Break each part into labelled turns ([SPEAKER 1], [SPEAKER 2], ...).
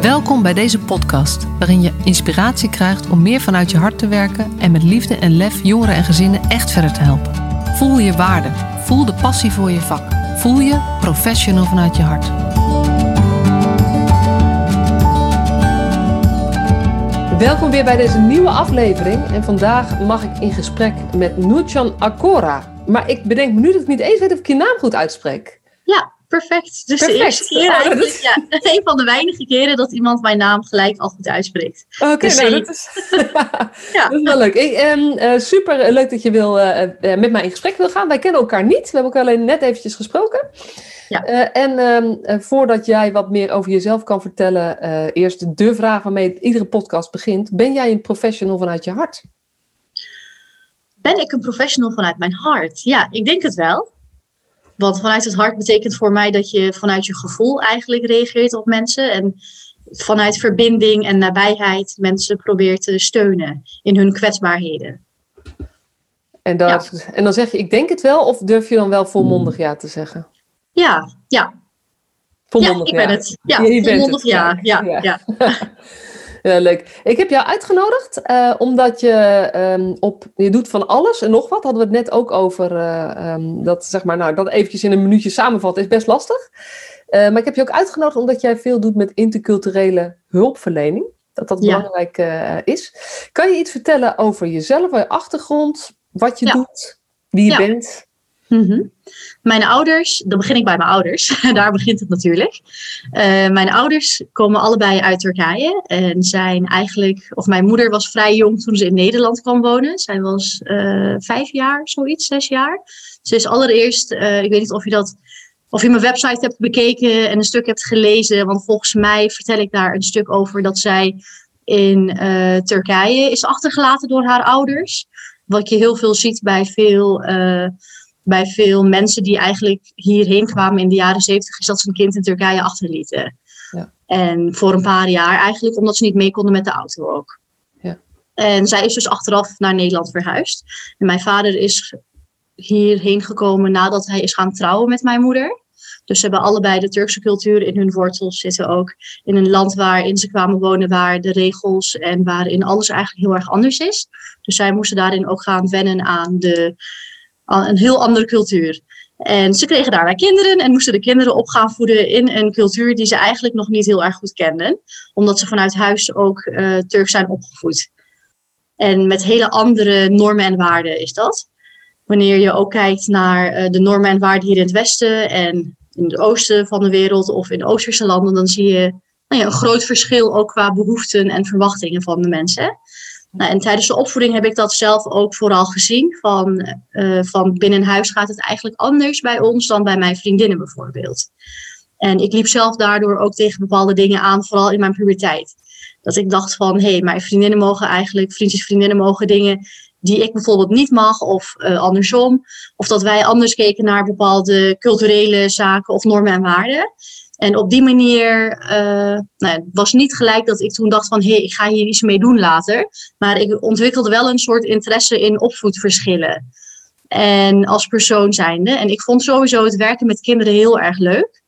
[SPEAKER 1] Welkom bij deze podcast, waarin je inspiratie krijgt om meer vanuit je hart te werken en met liefde en lef jongeren en gezinnen echt verder te helpen. Voel je waarde, voel de passie voor je vak, voel je professional vanuit je hart. Welkom weer bij deze nieuwe aflevering en vandaag mag ik in gesprek met Nurchan Akora. Maar ik bedenk me nu dat ik niet eens weet of ik je naam goed uitspreek.
[SPEAKER 2] Ja, perfect. Dus de eerste keer oh, eigenlijk, is... ja, een van de weinige keren dat iemand mijn naam gelijk al goed uitspreekt.
[SPEAKER 1] Oké, okay, dus nou, dat, is... ja. dat is wel leuk. Ik, uh, super leuk dat je wil, uh, met mij in gesprek wil gaan. Wij kennen elkaar niet. We hebben elkaar alleen net eventjes gesproken. Ja. en ehm, voordat jij wat meer over jezelf kan vertellen, eerst de vraag waarmee iedere podcast begint. Ben jij een professional vanuit je hart?
[SPEAKER 2] Ben ik een professional vanuit mijn hart? Ja, ik denk het wel. Want vanuit het hart betekent voor mij dat je vanuit je gevoel eigenlijk reageert op mensen. En vanuit verbinding en nabijheid mensen probeert te steunen in hun kwetsbaarheden.
[SPEAKER 1] En, dat, en dan zeg je, ik denk het wel, of durf je dan wel volmondig ja te zeggen?
[SPEAKER 2] Ja, ja.
[SPEAKER 1] Volmondig
[SPEAKER 2] ja, ik ben het. Ja, volmondig ja. ja, ja.
[SPEAKER 1] Ja, leuk. Ik heb jou uitgenodigd uh, omdat je um, op, je doet van alles en nog wat. Hadden we het net ook over. Uh, um, dat zeg maar, nou, dat eventjes in een minuutje samenvatten is best lastig. Uh, maar ik heb je ook uitgenodigd omdat jij veel doet met interculturele hulpverlening. Dat dat belangrijk is. Kan je iets vertellen over jezelf, je achtergrond, wat je doet, wie je bent?
[SPEAKER 2] Mhm. Mijn ouders, dan begin ik bij mijn ouders, daar begint het natuurlijk. Uh, mijn ouders komen allebei uit Turkije en zijn eigenlijk, of mijn moeder was vrij jong toen ze in Nederland kwam wonen. Zij was uh, vijf jaar, zoiets, zes jaar. Ze is allereerst, uh, ik weet niet of je dat, of je mijn website hebt bekeken en een stuk hebt gelezen, want volgens mij vertel ik daar een stuk over dat zij in Turkije is achtergelaten door haar ouders. Wat je heel veel ziet bij veel bij veel mensen die eigenlijk hierheen kwamen in de jaren zeventig, is dat ze een kind in Turkije achterlieten. Ja. En voor een paar jaar eigenlijk omdat ze niet mee konden met de auto ook. Ja. En zij is dus achteraf naar Nederland verhuisd. En mijn vader is hierheen gekomen nadat hij is gaan trouwen met mijn moeder. Dus ze hebben allebei de Turkse cultuur in hun wortels zitten ook in een land waarin ze kwamen wonen, waar de regels en waarin alles eigenlijk heel erg anders is. Dus zij moesten daarin ook gaan wennen aan de een heel andere cultuur. En ze kregen daarbij kinderen en moesten de kinderen op gaan voeden in een cultuur die ze eigenlijk nog niet heel erg goed kenden, omdat ze vanuit huis ook uh, Turk zijn opgevoed. En met hele andere normen en waarden is dat. Wanneer je ook kijkt naar uh, de normen en waarden hier in het Westen en in het oosten van de wereld of in Oosterse landen, dan zie je nou ja, een groot verschil ook qua behoeften en verwachtingen van de mensen. Nou, en tijdens de opvoeding heb ik dat zelf ook vooral gezien. Van, uh, van binnen huis gaat het eigenlijk anders bij ons dan bij mijn vriendinnen bijvoorbeeld. En ik liep zelf daardoor ook tegen bepaalde dingen aan, vooral in mijn puberteit. Dat ik dacht van, hé, hey, mijn vriendinnen mogen eigenlijk, vriendjes, vriendinnen mogen dingen die ik bijvoorbeeld niet mag, of uh, andersom. Of dat wij anders keken naar bepaalde culturele zaken of normen en waarden. En op die manier uh, nou, het was niet gelijk dat ik toen dacht van hé, ik ga hier iets mee doen later. Maar ik ontwikkelde wel een soort interesse in opvoedverschillen. En als persoon zijnde. En ik vond sowieso het werken met kinderen heel erg leuk.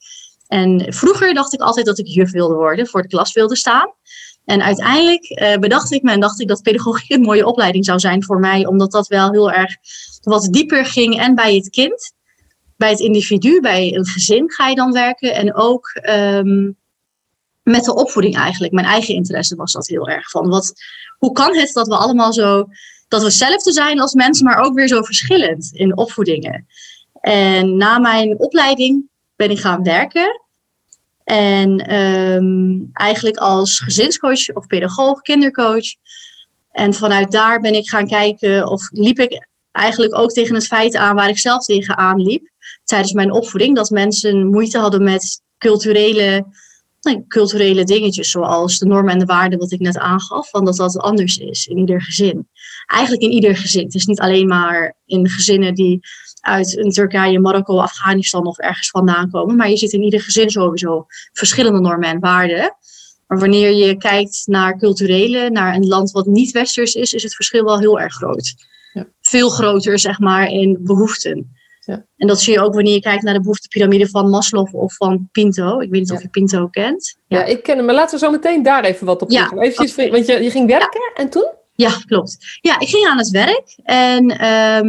[SPEAKER 2] En vroeger dacht ik altijd dat ik juf wilde worden, voor de klas wilde staan. En uiteindelijk uh, bedacht ik me en dacht ik dat pedagogiek een mooie opleiding zou zijn voor mij, omdat dat wel heel erg wat dieper ging en bij het kind bij het individu, bij een gezin ga je dan werken. En ook um, met de opvoeding eigenlijk. Mijn eigen interesse was dat heel erg. Van wat, hoe kan het dat we allemaal zo, dat we hetzelfde zijn als mensen, maar ook weer zo verschillend in opvoedingen. En na mijn opleiding ben ik gaan werken. En um, eigenlijk als gezinscoach of pedagoog, kindercoach. En vanuit daar ben ik gaan kijken of liep ik eigenlijk ook tegen het feit aan waar ik zelf tegenaan liep tijdens mijn opvoeding dat mensen moeite hadden met culturele, nou, culturele dingetjes, zoals de normen en de waarden, wat ik net aangaf, van dat dat anders is in ieder gezin. Eigenlijk in ieder gezin. Het is niet alleen maar in gezinnen die uit een Turkije, Marokko, Afghanistan of ergens vandaan komen, maar je ziet in ieder gezin sowieso verschillende normen en waarden. Maar wanneer je kijkt naar culturele, naar een land wat niet westers is, is het verschil wel heel erg groot. Ja. Veel groter, zeg maar, in behoeften. Ja. En dat zie je ook wanneer je kijkt naar de behoeftepyramide van Maslow of van Pinto. Ik weet niet of je Pinto kent.
[SPEAKER 1] Ja. ik ken hem, maar laten we zo meteen daar even wat op ja, Eventjes, Want je, je ging werken en toen?
[SPEAKER 2] Ja, klopt. Ja, ik ging aan het werk en ehm,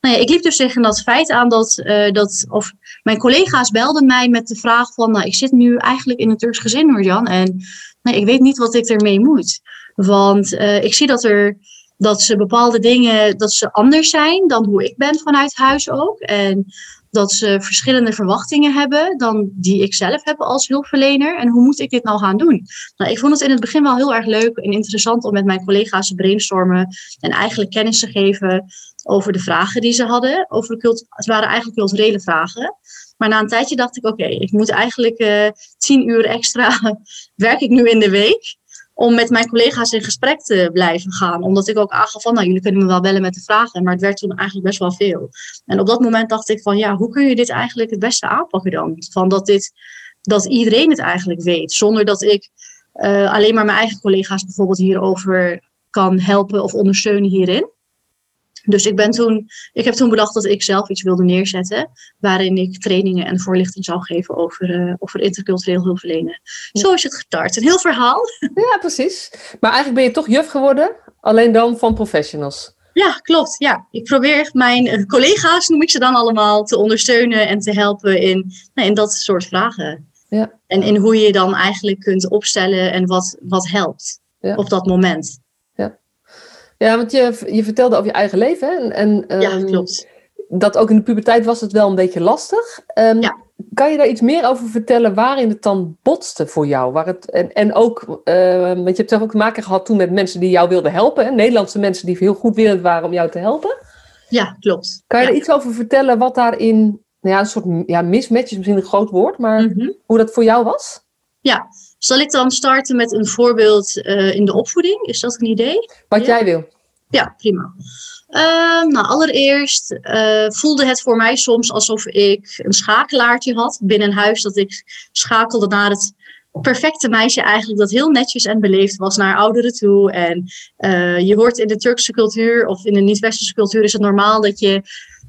[SPEAKER 2] nou ja, ik liep dus tegen dat feit aan dat, uh, dat of mijn collega's belden mij met de vraag van, nou, ik zit nu eigenlijk in een Turks gezin, Marjan, en nou, ik weet niet wat ik ermee moet. Want uh, ik zie dat er dat ze bepaalde dingen, dat ze anders zijn dan hoe ik ben vanuit huis ook. En dat ze verschillende verwachtingen hebben dan die ik zelf heb als hulpverlener. En hoe moet ik dit nou gaan doen? Nou, ik vond het in het begin wel heel erg leuk en interessant om met mijn collega's te brainstormen en eigenlijk kennis te geven over de vragen die ze hadden. Over cult het waren eigenlijk culturele vragen. Maar na een tijdje dacht ik, oké, ik moet eigenlijk uh, tien uur extra werk ik nu in de week om met mijn collega's in gesprek te blijven gaan. Omdat ik ook aangaf van, nou, jullie kunnen me wel bellen met de vragen. Maar het werd toen eigenlijk best wel veel. En op dat moment dacht ik van, ja, hoe kun je dit eigenlijk het beste aanpakken dan? Van dat, dit, dat iedereen het eigenlijk weet. Zonder dat ik uh, alleen maar mijn eigen collega's bijvoorbeeld hierover kan helpen of ondersteunen hierin. Dus ik, ben toen, ik heb toen bedacht dat ik zelf iets wilde neerzetten. Waarin ik trainingen en voorlichting zou geven over, uh, over intercultureel hulpverlenen. Zo is het getart. Een heel verhaal.
[SPEAKER 1] Ja, precies. Maar eigenlijk ben je toch juf geworden, alleen dan van professionals.
[SPEAKER 2] Ja, klopt. Ja. Ik probeer mijn eh, collega's, noem ik ze dan allemaal, te ondersteunen en te helpen in, nou, in dat soort vragen. Ja. En in hoe je je dan eigenlijk kunt opstellen en wat, wat helpt op dat moment.
[SPEAKER 1] Ja, want je, je vertelde over je eigen leven. Hè? En,
[SPEAKER 2] ja, ehm, klopt.
[SPEAKER 1] Dat ook in de puberteit was het wel een beetje lastig. Um, ja. Kan je daar iets meer over vertellen waarin het dan botste voor jou? Waar het, en, en ook, uh, want je hebt zelf ook te maken gehad toen met mensen die jou wilden helpen. Hè? Nederlandse mensen die heel goed willend waren om jou te helpen.
[SPEAKER 2] Ja, klopt.
[SPEAKER 1] Kan je
[SPEAKER 2] er
[SPEAKER 1] iets over vertellen wat daarin, nou ja, een soort ja, mismatch is misschien een groot woord, maar mhm. hoe dat voor jou was?
[SPEAKER 2] Ja, zal ik dan starten met een voorbeeld uh, in de opvoeding? Is dat een idee?
[SPEAKER 1] Wat jij wil.
[SPEAKER 2] Ja, prima. Uh, nou, allereerst uh, voelde het voor mij soms alsof ik een schakelaartje had binnen huis. Dat ik schakelde naar het perfecte meisje eigenlijk, dat heel netjes en beleefd was naar ouderen toe. En uh, je hoort in de Turkse cultuur of in de niet-westerse cultuur is het normaal dat je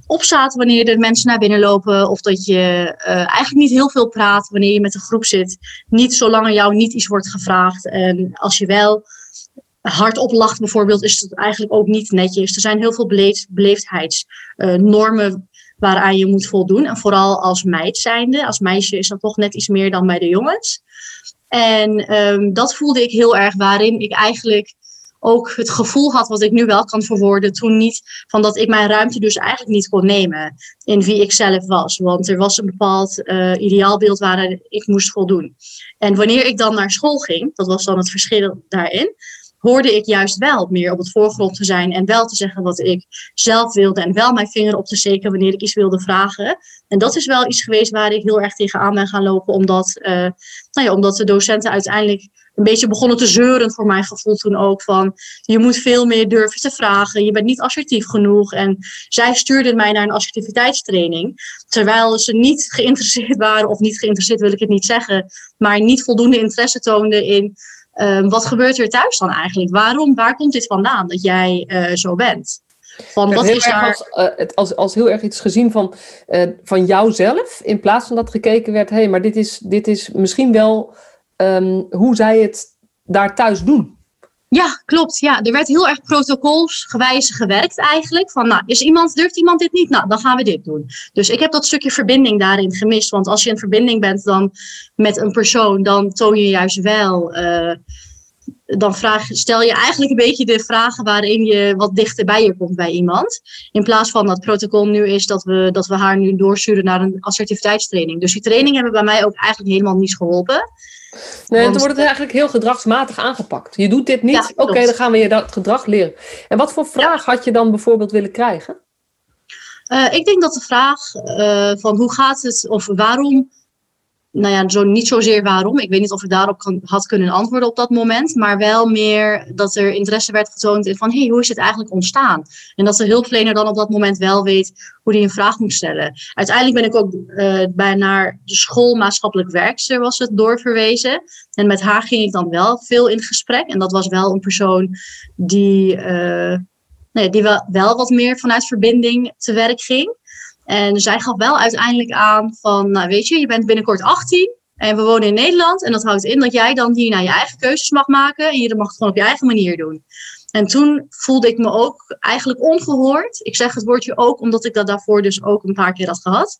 [SPEAKER 2] opstaat wanneer er mensen naar binnen lopen. Of dat je uh, eigenlijk niet heel veel praat wanneer je met een groep zit. Niet zolang jou niet iets wordt gevraagd. En als je wel hardop lacht bijvoorbeeld, is het eigenlijk ook niet netjes. Er zijn heel veel beleefd, beleefdheidsnormen uh, waaraan je moet voldoen. En vooral als meid zijnde. Als meisje is dat toch net iets meer dan bij de jongens. En um, dat voelde ik heel erg waarin ik eigenlijk ook het gevoel had wat ik nu wel kan verwoorden, toen niet van dat ik mijn ruimte dus eigenlijk niet kon nemen in wie ik zelf was. Want er was een bepaald uh, ideaalbeeld waar ik moest voldoen. En wanneer ik dan naar school ging, dat was dan het verschil daarin, hoorde ik juist wel meer op het voorgrond te zijn en wel te zeggen wat ik zelf wilde en wel mijn vinger op te steken wanneer ik iets wilde vragen. En dat is wel iets geweest waar ik heel erg tegenaan ben gaan lopen, omdat, uh, nou ja, omdat de docenten uiteindelijk een beetje begonnen te zeuren voor mijn gevoel toen ook van je moet veel meer durven te vragen, je bent niet assertief genoeg. En zij stuurden mij naar een assertiviteitstraining, terwijl ze niet geïnteresseerd waren, of niet geïnteresseerd wil ik het niet zeggen, maar niet voldoende interesse toonden in Ehm, wat gebeurt er thuis dan eigenlijk? Waarom, waar komt dit vandaan dat jij uh, zo bent?
[SPEAKER 1] Van, wat is daar... als, uh, het, als, als heel erg iets gezien van, uh, van jouzelf, in plaats van dat gekeken werd, hé, hey, maar dit is, dit is misschien wel um, hoe zij het daar thuis doen.
[SPEAKER 2] Ja, klopt. Ja, er werd heel erg protocolsgewijs gewerkt eigenlijk. Van, nou, is iemand, durft iemand dit niet? Nou, dan gaan we dit doen. Dus ik heb dat stukje verbinding daarin gemist. Want als je in verbinding bent dan met een persoon, dan toon je juist wel... Uh, dan vraag, stel je eigenlijk een beetje de vragen waarin je wat dichter bij je komt bij iemand. In plaats van dat protocol nu is dat we, dat we haar nu doorsturen naar een assertiviteitstraining. Dus die training hebben bij mij ook eigenlijk helemaal niet geholpen.
[SPEAKER 1] Nee, Want, dan wordt het eigenlijk heel gedragsmatig aangepakt. Je doet dit niet, oké, dan gaan we je dat gedrag leren. En wat voor vraag had je dan bijvoorbeeld willen krijgen?
[SPEAKER 2] Uh, ik denk dat de vraag uh, van hoe gaat het of waarom nou ja, zo, niet zozeer waarom. Ik weet niet of ik daarop kan, had kunnen antwoorden op dat moment. Maar wel meer dat er interesse werd getoond in van... hé, hey, hoe is het eigenlijk ontstaan? En dat de hulpverlener dan op dat moment wel weet hoe hij een vraag moet stellen. Uiteindelijk ben ik ook uh, bij naar de school maatschappelijk werkster was het doorverwezen. En met haar ging ik dan wel veel in gesprek. En dat was wel een persoon die, uh, nee, die wel, wel wat meer vanuit verbinding te werk ging. En zij gaf wel uiteindelijk aan van, nou weet je, je bent binnenkort 18 en we wonen in Nederland. En dat houdt in dat jij dan hier naar je eigen keuzes mag maken en je mag het gewoon op je eigen manier doen. En toen voelde ik me ook eigenlijk ongehoord. Ik zeg het woordje ook, omdat ik dat daarvoor dus ook een paar keer had gehad.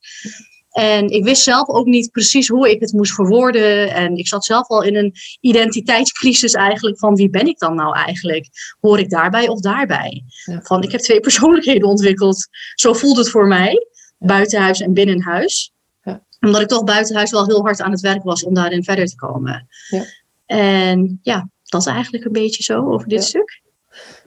[SPEAKER 2] En ik wist zelf ook niet precies hoe ik het moest verwoorden. En ik zat zelf al in een identiteitscrisis eigenlijk van wie ben ik dan nou eigenlijk? Hoor ik daarbij of daarbij? Van ik heb twee persoonlijkheden ontwikkeld. Zo voelt het voor mij, buitenhuis en binnenhuis. Ja. Omdat ik toch buitenhuis wel heel hard aan het werk was om daarin verder te komen. Ja. En ja, dat is eigenlijk een beetje zo over dit stuk.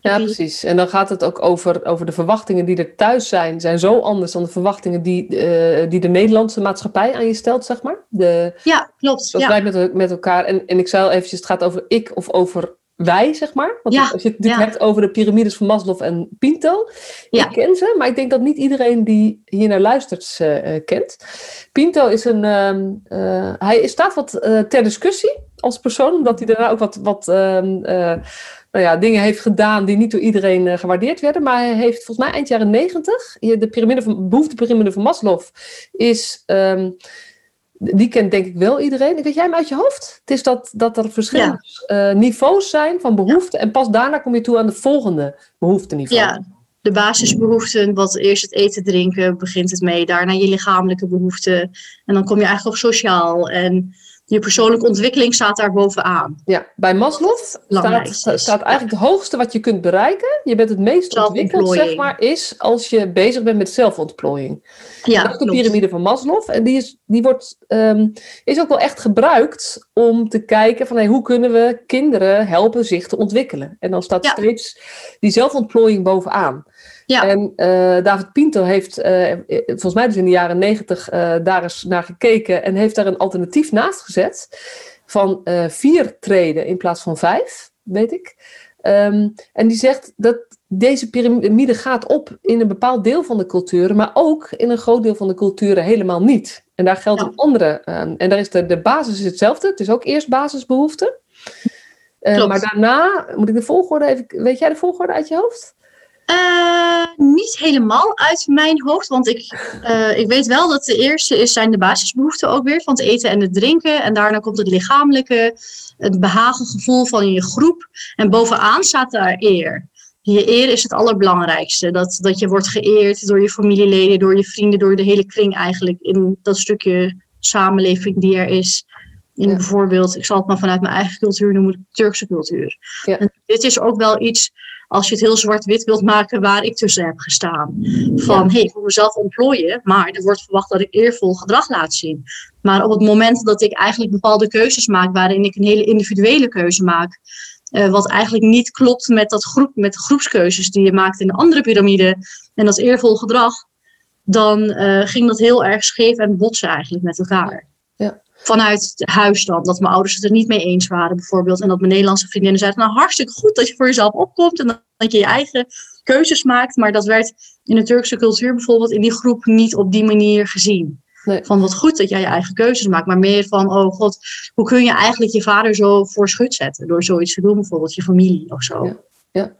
[SPEAKER 1] Ja, precies. En dan gaat het ook over, over de verwachtingen die er thuis zijn, zijn zo anders dan de verwachtingen die, uh, die de Nederlandse maatschappij aan je stelt, zeg maar. De,
[SPEAKER 2] ja, klopt.
[SPEAKER 1] Dat ja. met, met elkaar. En, en ik zei al eventjes, het gaat over ik of over wij, zeg maar. Want
[SPEAKER 2] ja,
[SPEAKER 1] als je het hebt over de piramides van Maslow en Pinto.
[SPEAKER 2] Ja.
[SPEAKER 1] Ik ken ze, maar ik denk dat niet iedereen die hier naar luistert uh, kent. Pinto is een... Uh, hij staat wat ter discussie als persoon, omdat hij daarna ook wat... wat ehm, nou ja, dingen heeft gedaan die niet door iedereen gewaardeerd werden. Maar hij heeft volgens mij eind jaren negentig, de piramide van, behoeftepyramide van Maslow, is, um, die kent denk ik wel iedereen. Weet jij hem uit je hoofd? Het is dat, dat er verschillende ja. uh, niveaus zijn van behoeften en pas daarna kom je toe aan de volgende behoefteniveau.
[SPEAKER 2] Ja. De basisbehoeften, wat eerst het eten, drinken, begint het mee. Daarna je lichamelijke behoeften. En dan kom je eigenlijk op sociaal. En je persoonlijke ontwikkeling staat daar bovenaan.
[SPEAKER 1] Ja, bij Maslow staat, staat eigenlijk het hoogste wat je kunt bereiken. Je bent het meest ontwikkeld, zeg maar, is als je bezig bent met zelfontplooiing.
[SPEAKER 2] Ja,
[SPEAKER 1] dat is de piramide van Maslow. En die, is, die wordt, um, is ook wel echt gebruikt om te kijken van hey, hoe kunnen we kinderen helpen zich te ontwikkelen. En dan staat
[SPEAKER 2] Ja.
[SPEAKER 1] steeds die zelfontplooiing bovenaan.
[SPEAKER 2] Ja.
[SPEAKER 1] En eh, David Pinto heeft, eh, volgens mij dus in de jaren negentig, eh, daar eens naar gekeken en heeft daar een alternatief naast gezet van eh, vier treden in plaats van vijf, weet ik. Ehm, en die zegt dat deze piramide gaat op in een bepaald deel van de culturen, maar ook in een groot deel van de culturen helemaal niet. En daar geldt
[SPEAKER 2] Ja.
[SPEAKER 1] een andere. ehm, en daar is de, de basis is hetzelfde. Het is ook eerst basisbehoefte. Eh,
[SPEAKER 2] Klopt.
[SPEAKER 1] maar daarna, moet ik de volgorde even. Weet jij de volgorde uit je hoofd?
[SPEAKER 2] Eh, niet helemaal uit mijn hoofd, want ik, eh, ik weet wel dat de eerste is, zijn de basisbehoeften ook weer, van het eten en het drinken. En daarna komt het lichamelijke, het behagen gevoel van je groep. En bovenaan staat daar eer. Je eer is het allerbelangrijkste. Dat, dat je wordt geëerd door je familieleden, door je vrienden, door de hele kring eigenlijk. In dat stukje samenleving die er is. In
[SPEAKER 1] Ja.
[SPEAKER 2] bijvoorbeeld, ik zal het maar vanuit mijn eigen cultuur noemen, Turkse cultuur.
[SPEAKER 1] Ja.
[SPEAKER 2] En dit is ook wel iets als je het heel zwart-wit wilt maken waar ik tussen heb gestaan. Van, hé, hey, ik wil mezelf ontplooien, maar er wordt verwacht dat ik eervol gedrag laat zien. Maar op het moment dat ik eigenlijk bepaalde keuzes maak, waarin ik een hele individuele keuze maak, eh, wat eigenlijk niet klopt met, dat groep, met de groepskeuzes die je maakt in de andere piramide, en dat eervol gedrag, dan eh, ging dat heel erg scheef en botsen eigenlijk met elkaar. Vanuit huis dan, dat mijn ouders het er niet mee eens waren bijvoorbeeld. En dat mijn Nederlandse vriendinnen zeiden, nou hartstikke goed dat je voor jezelf opkomt en dat je je eigen keuzes maakt. Maar dat werd in de Turkse cultuur bijvoorbeeld in die groep niet op die manier gezien.
[SPEAKER 1] Nee.
[SPEAKER 2] Van wat goed dat jij je eigen keuzes maakt, maar meer van, oh god, hoe kun je eigenlijk je vader zo voor schut zetten door zoiets te doen, bijvoorbeeld je familie of zo.
[SPEAKER 1] Ja.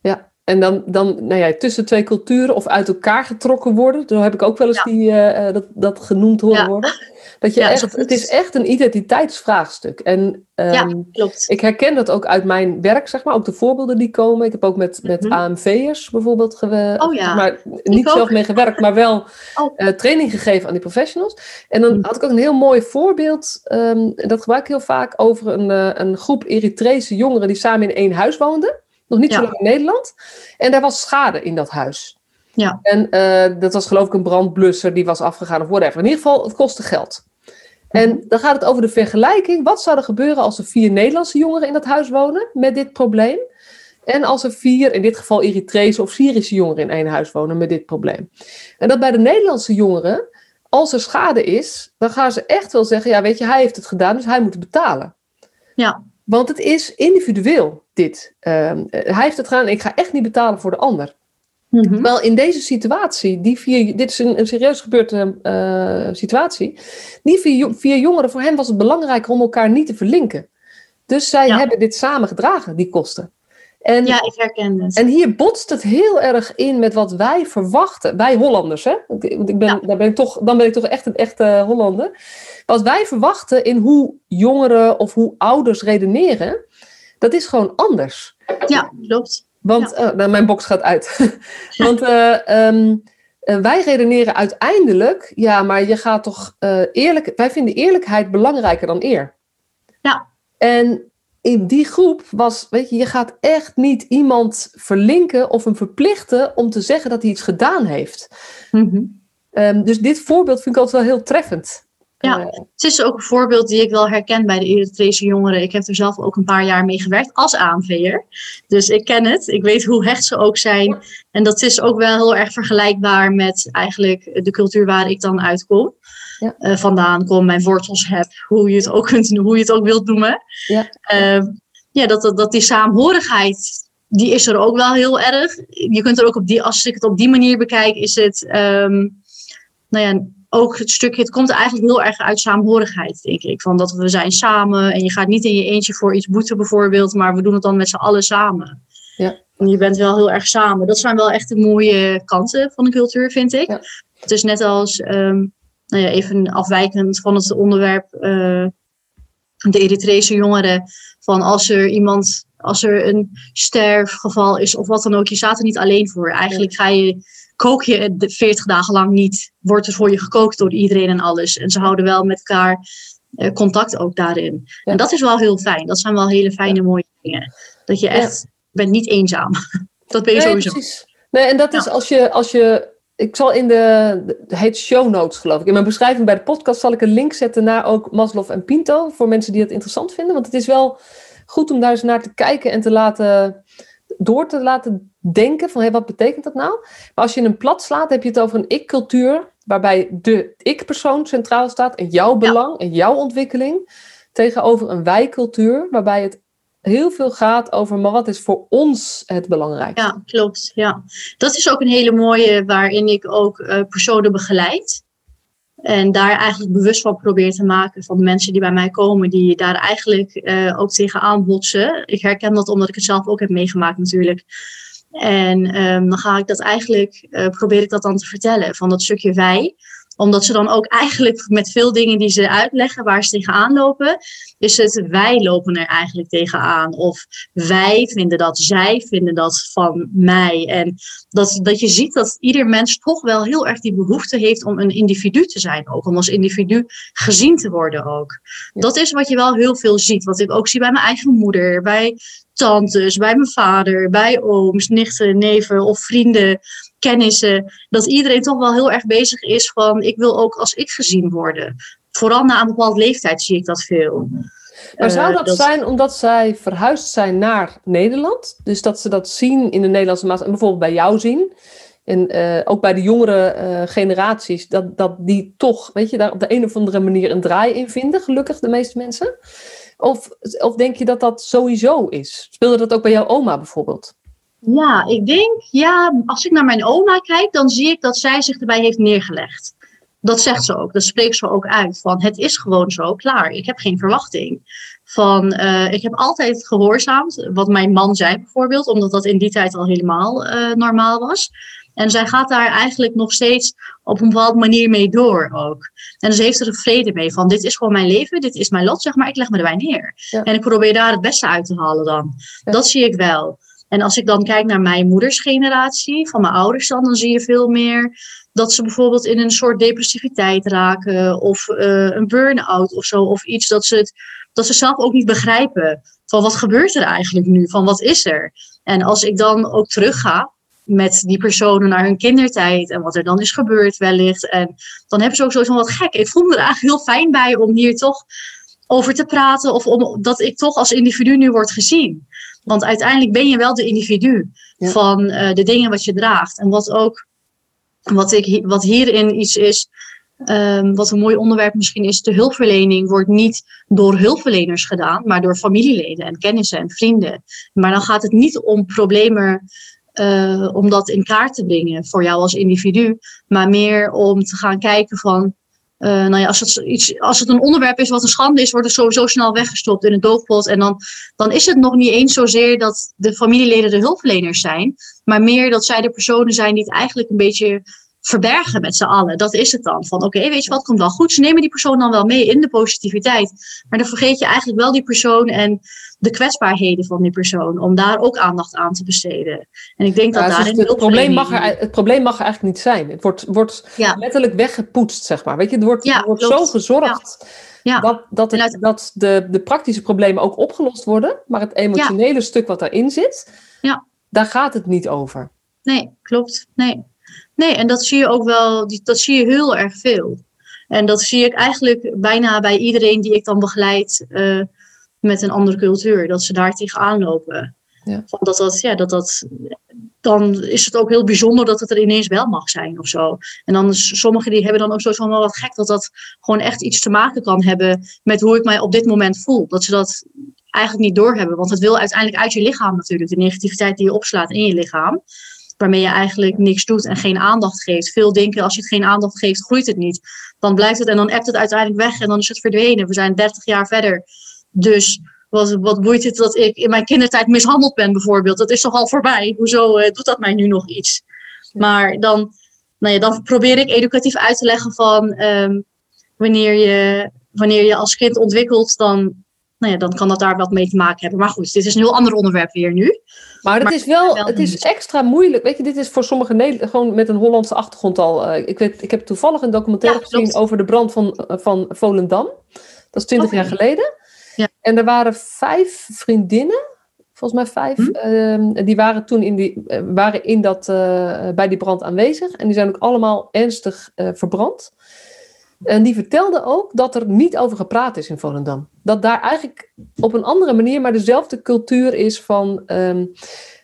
[SPEAKER 1] Ja, en dan, dan nou ja, tussen twee culturen of uit elkaar getrokken worden. Zo heb ik ook wel eens
[SPEAKER 2] Ja.
[SPEAKER 1] die, eh, eh, dat, dat genoemd horen
[SPEAKER 2] Ja.
[SPEAKER 1] worden. Dat je
[SPEAKER 2] Ja,
[SPEAKER 1] echt, het is echt een identiteitsvraagstuk. En
[SPEAKER 2] Ja,
[SPEAKER 1] ehm,
[SPEAKER 2] klopt.
[SPEAKER 1] ik herken dat ook uit mijn werk, zeg maar. Ook de voorbeelden die komen. Ik heb ook met, met
[SPEAKER 2] Mhm.
[SPEAKER 1] AMV'ers bijvoorbeeld gewerkt.
[SPEAKER 2] Oh ja.
[SPEAKER 1] Maar niet zelf mee gewerkt, maar wel
[SPEAKER 2] Oh.
[SPEAKER 1] eh, training gegeven aan die professionals. En dan
[SPEAKER 2] Mhm.
[SPEAKER 1] had ik ook een heel mooi voorbeeld. ehm, dat gebruik ik heel vaak over een, een groep Eritrese jongeren die samen in één huis woonden. Nog niet zo lang in Nederland. En daar was schade in dat huis.
[SPEAKER 2] Ja.
[SPEAKER 1] En eh, dat was geloof ik een brandblusser die was afgegaan of whatever. In ieder geval, het kostte geld. En dan gaat het over de vergelijking. Wat zou er gebeuren als er vier Nederlandse jongeren in dat huis wonen met dit probleem? En als er vier, in dit geval Eritrese of Syrische jongeren in één huis wonen met dit probleem. En dat bij de Nederlandse jongeren, als er schade is, dan gaan ze echt wel zeggen: ja, weet je, hij heeft het gedaan, dus hij moet betalen.
[SPEAKER 2] Ja.
[SPEAKER 1] Want het is individueel, dit. Ehm, eh, hij heeft het gedaan en ik ga echt niet betalen voor de ander.
[SPEAKER 2] Mhm.
[SPEAKER 1] Wel in deze situatie, die vier, dit is een, een serieus gebeurde eh, situatie. Die vier, jo- vier jongeren, voor hen was het belangrijker om elkaar niet te verlinken. Dus zij
[SPEAKER 2] Ja.
[SPEAKER 1] hebben dit samen gedragen, die kosten. En,
[SPEAKER 2] ja, ik herken het.
[SPEAKER 1] En hier botst het heel erg in met wat wij verwachten. Wij Hollanders, hè? Want ik ben, daar ben ik toch, dan ben ik toch echt een echte Hollander. Wat wij verwachten in hoe jongeren of hoe ouders redeneren, dat is gewoon anders.
[SPEAKER 2] Ja, klopt.
[SPEAKER 1] Want, ja. nou, mijn box gaat uit. Want uh, um, uh, wij redeneren uiteindelijk, ja, maar je gaat toch eerlijk, wij vinden eerlijkheid belangrijker dan eer.
[SPEAKER 2] Ja.
[SPEAKER 1] En in die groep was, weet je, je gaat echt niet iemand verlinken of hem verplichten om te zeggen dat hij iets gedaan heeft.
[SPEAKER 2] Mm -hmm.
[SPEAKER 1] um, dus dit voorbeeld vind ik altijd wel heel treffend.
[SPEAKER 2] Ja, uh, het is ook een voorbeeld die ik wel herken bij de Eritrese jongeren. Ik heb er zelf ook een paar jaar mee gewerkt als aanveer. Dus ik ken het. Ik weet hoe hecht ze ook zijn. En dat is ook wel heel erg vergelijkbaar met eigenlijk de cultuur waar ik dan uitkom.
[SPEAKER 1] Ja.
[SPEAKER 2] Uh, vandaan kom, mijn wortels heb, hoe je het ook, kunt, hoe je het ook wilt noemen.
[SPEAKER 1] Ja,
[SPEAKER 2] uh, ja dat, dat, dat die saamhorigheid, die is er ook wel heel erg. Je kunt er ook op die, als ik het op die manier bekijk, is het, um, nou ja, ook het stukje, het komt eigenlijk heel erg uit saamhorigheid, denk ik. Van dat we zijn samen en je gaat niet in je eentje voor iets boeten bijvoorbeeld, maar we doen het dan met z'n allen samen.
[SPEAKER 1] Ja.
[SPEAKER 2] En je bent wel heel erg samen. Dat zijn wel echt de mooie kanten van de cultuur, vind ik.
[SPEAKER 1] Ja.
[SPEAKER 2] Het is net als, um, nou ja, even afwijkend van het onderwerp, uh, de Eritrese jongeren, van als er iemand, als er een sterfgeval is of wat dan ook, je staat er niet alleen voor. Eigenlijk ga je kook je 40 dagen lang niet, wordt er voor je gekookt door iedereen en alles. En ze houden wel met elkaar uh, contact ook daarin.
[SPEAKER 1] Ja.
[SPEAKER 2] En dat is wel heel fijn. Dat zijn wel hele fijne, ja. mooie dingen. Dat je echt, ja. bent niet eenzaam. dat ben je
[SPEAKER 1] nee,
[SPEAKER 2] sowieso.
[SPEAKER 1] Precies. Nee, en dat is als je, als je, ik zal in de, heet show notes geloof ik. In mijn beschrijving bij de podcast zal ik een link zetten naar ook Maslow en Pinto. Voor mensen die het interessant vinden. Want het is wel goed om daar eens naar te kijken en te laten door te laten denken van hey, wat betekent dat nou? Maar als je een plat slaat, heb je het over een ik-cultuur waarbij de ik-persoon centraal staat en jouw belang ja. en jouw ontwikkeling tegenover een wij-cultuur waarbij het heel veel gaat over maar wat is voor ons het belangrijkste.
[SPEAKER 2] Ja, klopt. Ja. Dat is ook een hele mooie waarin ik ook uh, personen begeleid. En daar eigenlijk bewust van probeer te maken van de mensen die bij mij komen, die daar eigenlijk uh, ook tegenaan botsen. Ik herken dat omdat ik het zelf ook heb meegemaakt natuurlijk. En um, dan ga ik dat eigenlijk, uh, probeer ik dat dan te vertellen van dat stukje wij omdat ze dan ook eigenlijk met veel dingen die ze uitleggen waar ze tegenaan lopen, is het wij lopen er eigenlijk tegenaan. Of wij vinden dat, zij vinden dat van mij. En dat, dat je ziet dat ieder mens toch wel heel erg die behoefte heeft om een individu te zijn. Ook om als individu gezien te worden ook. Dat is wat je wel heel veel ziet. Wat ik ook zie bij mijn eigen moeder, bij tantes, bij mijn vader, bij ooms, nichten, neven of vrienden kennissen, dat iedereen toch wel heel erg bezig is van ik wil ook als ik gezien worden. Vooral na een bepaalde leeftijd zie ik dat veel.
[SPEAKER 1] Maar zou dat, uh, dat, zijn omdat zij verhuisd zijn naar Nederland? Dus dat ze dat zien in de Nederlandse maatschappij, bijvoorbeeld bij jou zien. En uh, ook bij de jongere uh, generaties, dat, dat die toch, weet je, daar op de een of andere manier een draai in vinden, gelukkig de meeste mensen. Of, of denk je dat dat sowieso is? Speelde dat ook bij jouw oma bijvoorbeeld?
[SPEAKER 2] Ja, ik denk, ja, als ik naar mijn oma kijk, dan zie ik dat zij zich erbij heeft neergelegd. Dat zegt ze ook, dat spreekt ze ook uit. Van het is gewoon zo, klaar. Ik heb geen verwachting. Van, uh, ik heb altijd gehoorzaamd, wat mijn man zei bijvoorbeeld, omdat dat in die tijd al helemaal uh, normaal was. En zij gaat daar eigenlijk nog steeds op een bepaalde manier mee door ook. En ze heeft er vrede mee van, dit is gewoon mijn leven, dit is mijn lot, zeg maar, ik leg me erbij neer.
[SPEAKER 1] Ja.
[SPEAKER 2] En ik probeer daar het beste uit te halen dan.
[SPEAKER 1] Ja.
[SPEAKER 2] Dat zie ik wel. En als ik dan kijk naar mijn moeders generatie, van mijn ouders dan, dan zie je veel meer dat ze bijvoorbeeld in een soort depressiviteit raken of uh, een burn-out of zo, of iets dat ze, het, dat ze zelf ook niet begrijpen van wat gebeurt er eigenlijk nu, van wat is er. En als ik dan ook terugga met die personen naar hun kindertijd en wat er dan is gebeurd wellicht, en dan hebben ze ook zoiets van wat gek. Ik voel me er eigenlijk heel fijn bij om hier toch over te praten of om, dat ik toch als individu nu word gezien. Want uiteindelijk ben je wel de individu
[SPEAKER 1] Ja.
[SPEAKER 2] van uh, de dingen wat je draagt. En wat ook, wat, ik, wat hierin iets is, um, wat een mooi onderwerp misschien is, de hulpverlening wordt niet door hulpverleners gedaan, maar door familieleden en kennissen en vrienden. Maar dan gaat het niet om problemen uh, om dat in kaart te brengen voor jou als individu, maar meer om te gaan kijken van Uh, nou ja, als het, iets, als het een onderwerp is wat een schande is, wordt het sowieso snel weggestopt in een doofpot. En dan, dan is het nog niet eens zozeer dat de familieleden de hulpverleners zijn, maar meer dat zij de personen zijn die het eigenlijk een beetje verbergen met z'n allen. Dat is het dan. Van oké, weet je wat, komt wel goed. Ze nemen die persoon dan wel mee in de positiviteit. Maar dan vergeet je eigenlijk wel die persoon en de kwetsbaarheden van die persoon. Om daar ook aandacht aan te besteden. En ik denk dat
[SPEAKER 1] dus
[SPEAKER 2] daarin...
[SPEAKER 1] Het, probleem mag er, het probleem mag er eigenlijk niet zijn. Het wordt, wordt letterlijk weggepoetst, zeg maar. Weet je, het wordt, ja, wordt zo gezorgd... Dat, dat, het, dat de, de praktische problemen ook opgelost worden, maar het emotionele stuk wat daarin zit,
[SPEAKER 2] ja.
[SPEAKER 1] daar gaat het niet over.
[SPEAKER 2] Nee, klopt. Nee. Nee, en dat zie je ook wel, dat zie je heel erg veel. En dat zie ik eigenlijk bijna bij iedereen die ik dan begeleid uh, met een andere cultuur, dat ze daar tegenaan lopen. Ja. Dat dat, ja, dat dat, dan is het ook heel bijzonder dat het er ineens wel mag zijn of zo. En dan sommigen die hebben dan ook zoiets van wel wat gek dat dat gewoon echt iets te maken kan hebben met hoe ik mij op dit moment voel. Dat ze dat eigenlijk niet doorhebben, want het wil uiteindelijk uit je lichaam natuurlijk, de negativiteit die je opslaat in je lichaam waarmee je eigenlijk niks doet en geen aandacht geeft. Veel denken, als je het geen aandacht geeft, groeit het niet. Dan blijft het en dan appt het uiteindelijk weg en dan is het verdwenen. We zijn 30 jaar verder. Dus wat, wat boeit het dat ik in mijn kindertijd mishandeld ben bijvoorbeeld? Dat is toch al voorbij? Hoezo uh, doet dat mij nu nog iets? Maar dan, nou ja, dan probeer ik educatief uit te leggen van ehm, wanneer, je, wanneer je als kind ontwikkelt, dan nou ja, dan kan dat daar wat mee te maken hebben. Maar goed, dit is een heel ander onderwerp weer nu.
[SPEAKER 1] Maar het is wel, het is extra moeilijk. Weet je, dit is voor sommige Nederlanders gewoon met een Hollandse achtergrond al. Uh, ik, weet, ik heb toevallig een documentaire gezien over de brand van, uh, van Volendam. Dat is twintig jaar geleden. Ja. En er waren vijf vriendinnen, volgens mij vijf, hm? uh, die waren toen in, die, uh, waren in dat, bij die brand aanwezig. En die zijn ook allemaal ernstig verbrand. En die vertelde ook dat er niet over gepraat is in Volendam. Dat daar eigenlijk op een andere manier, maar dezelfde cultuur is van. Um,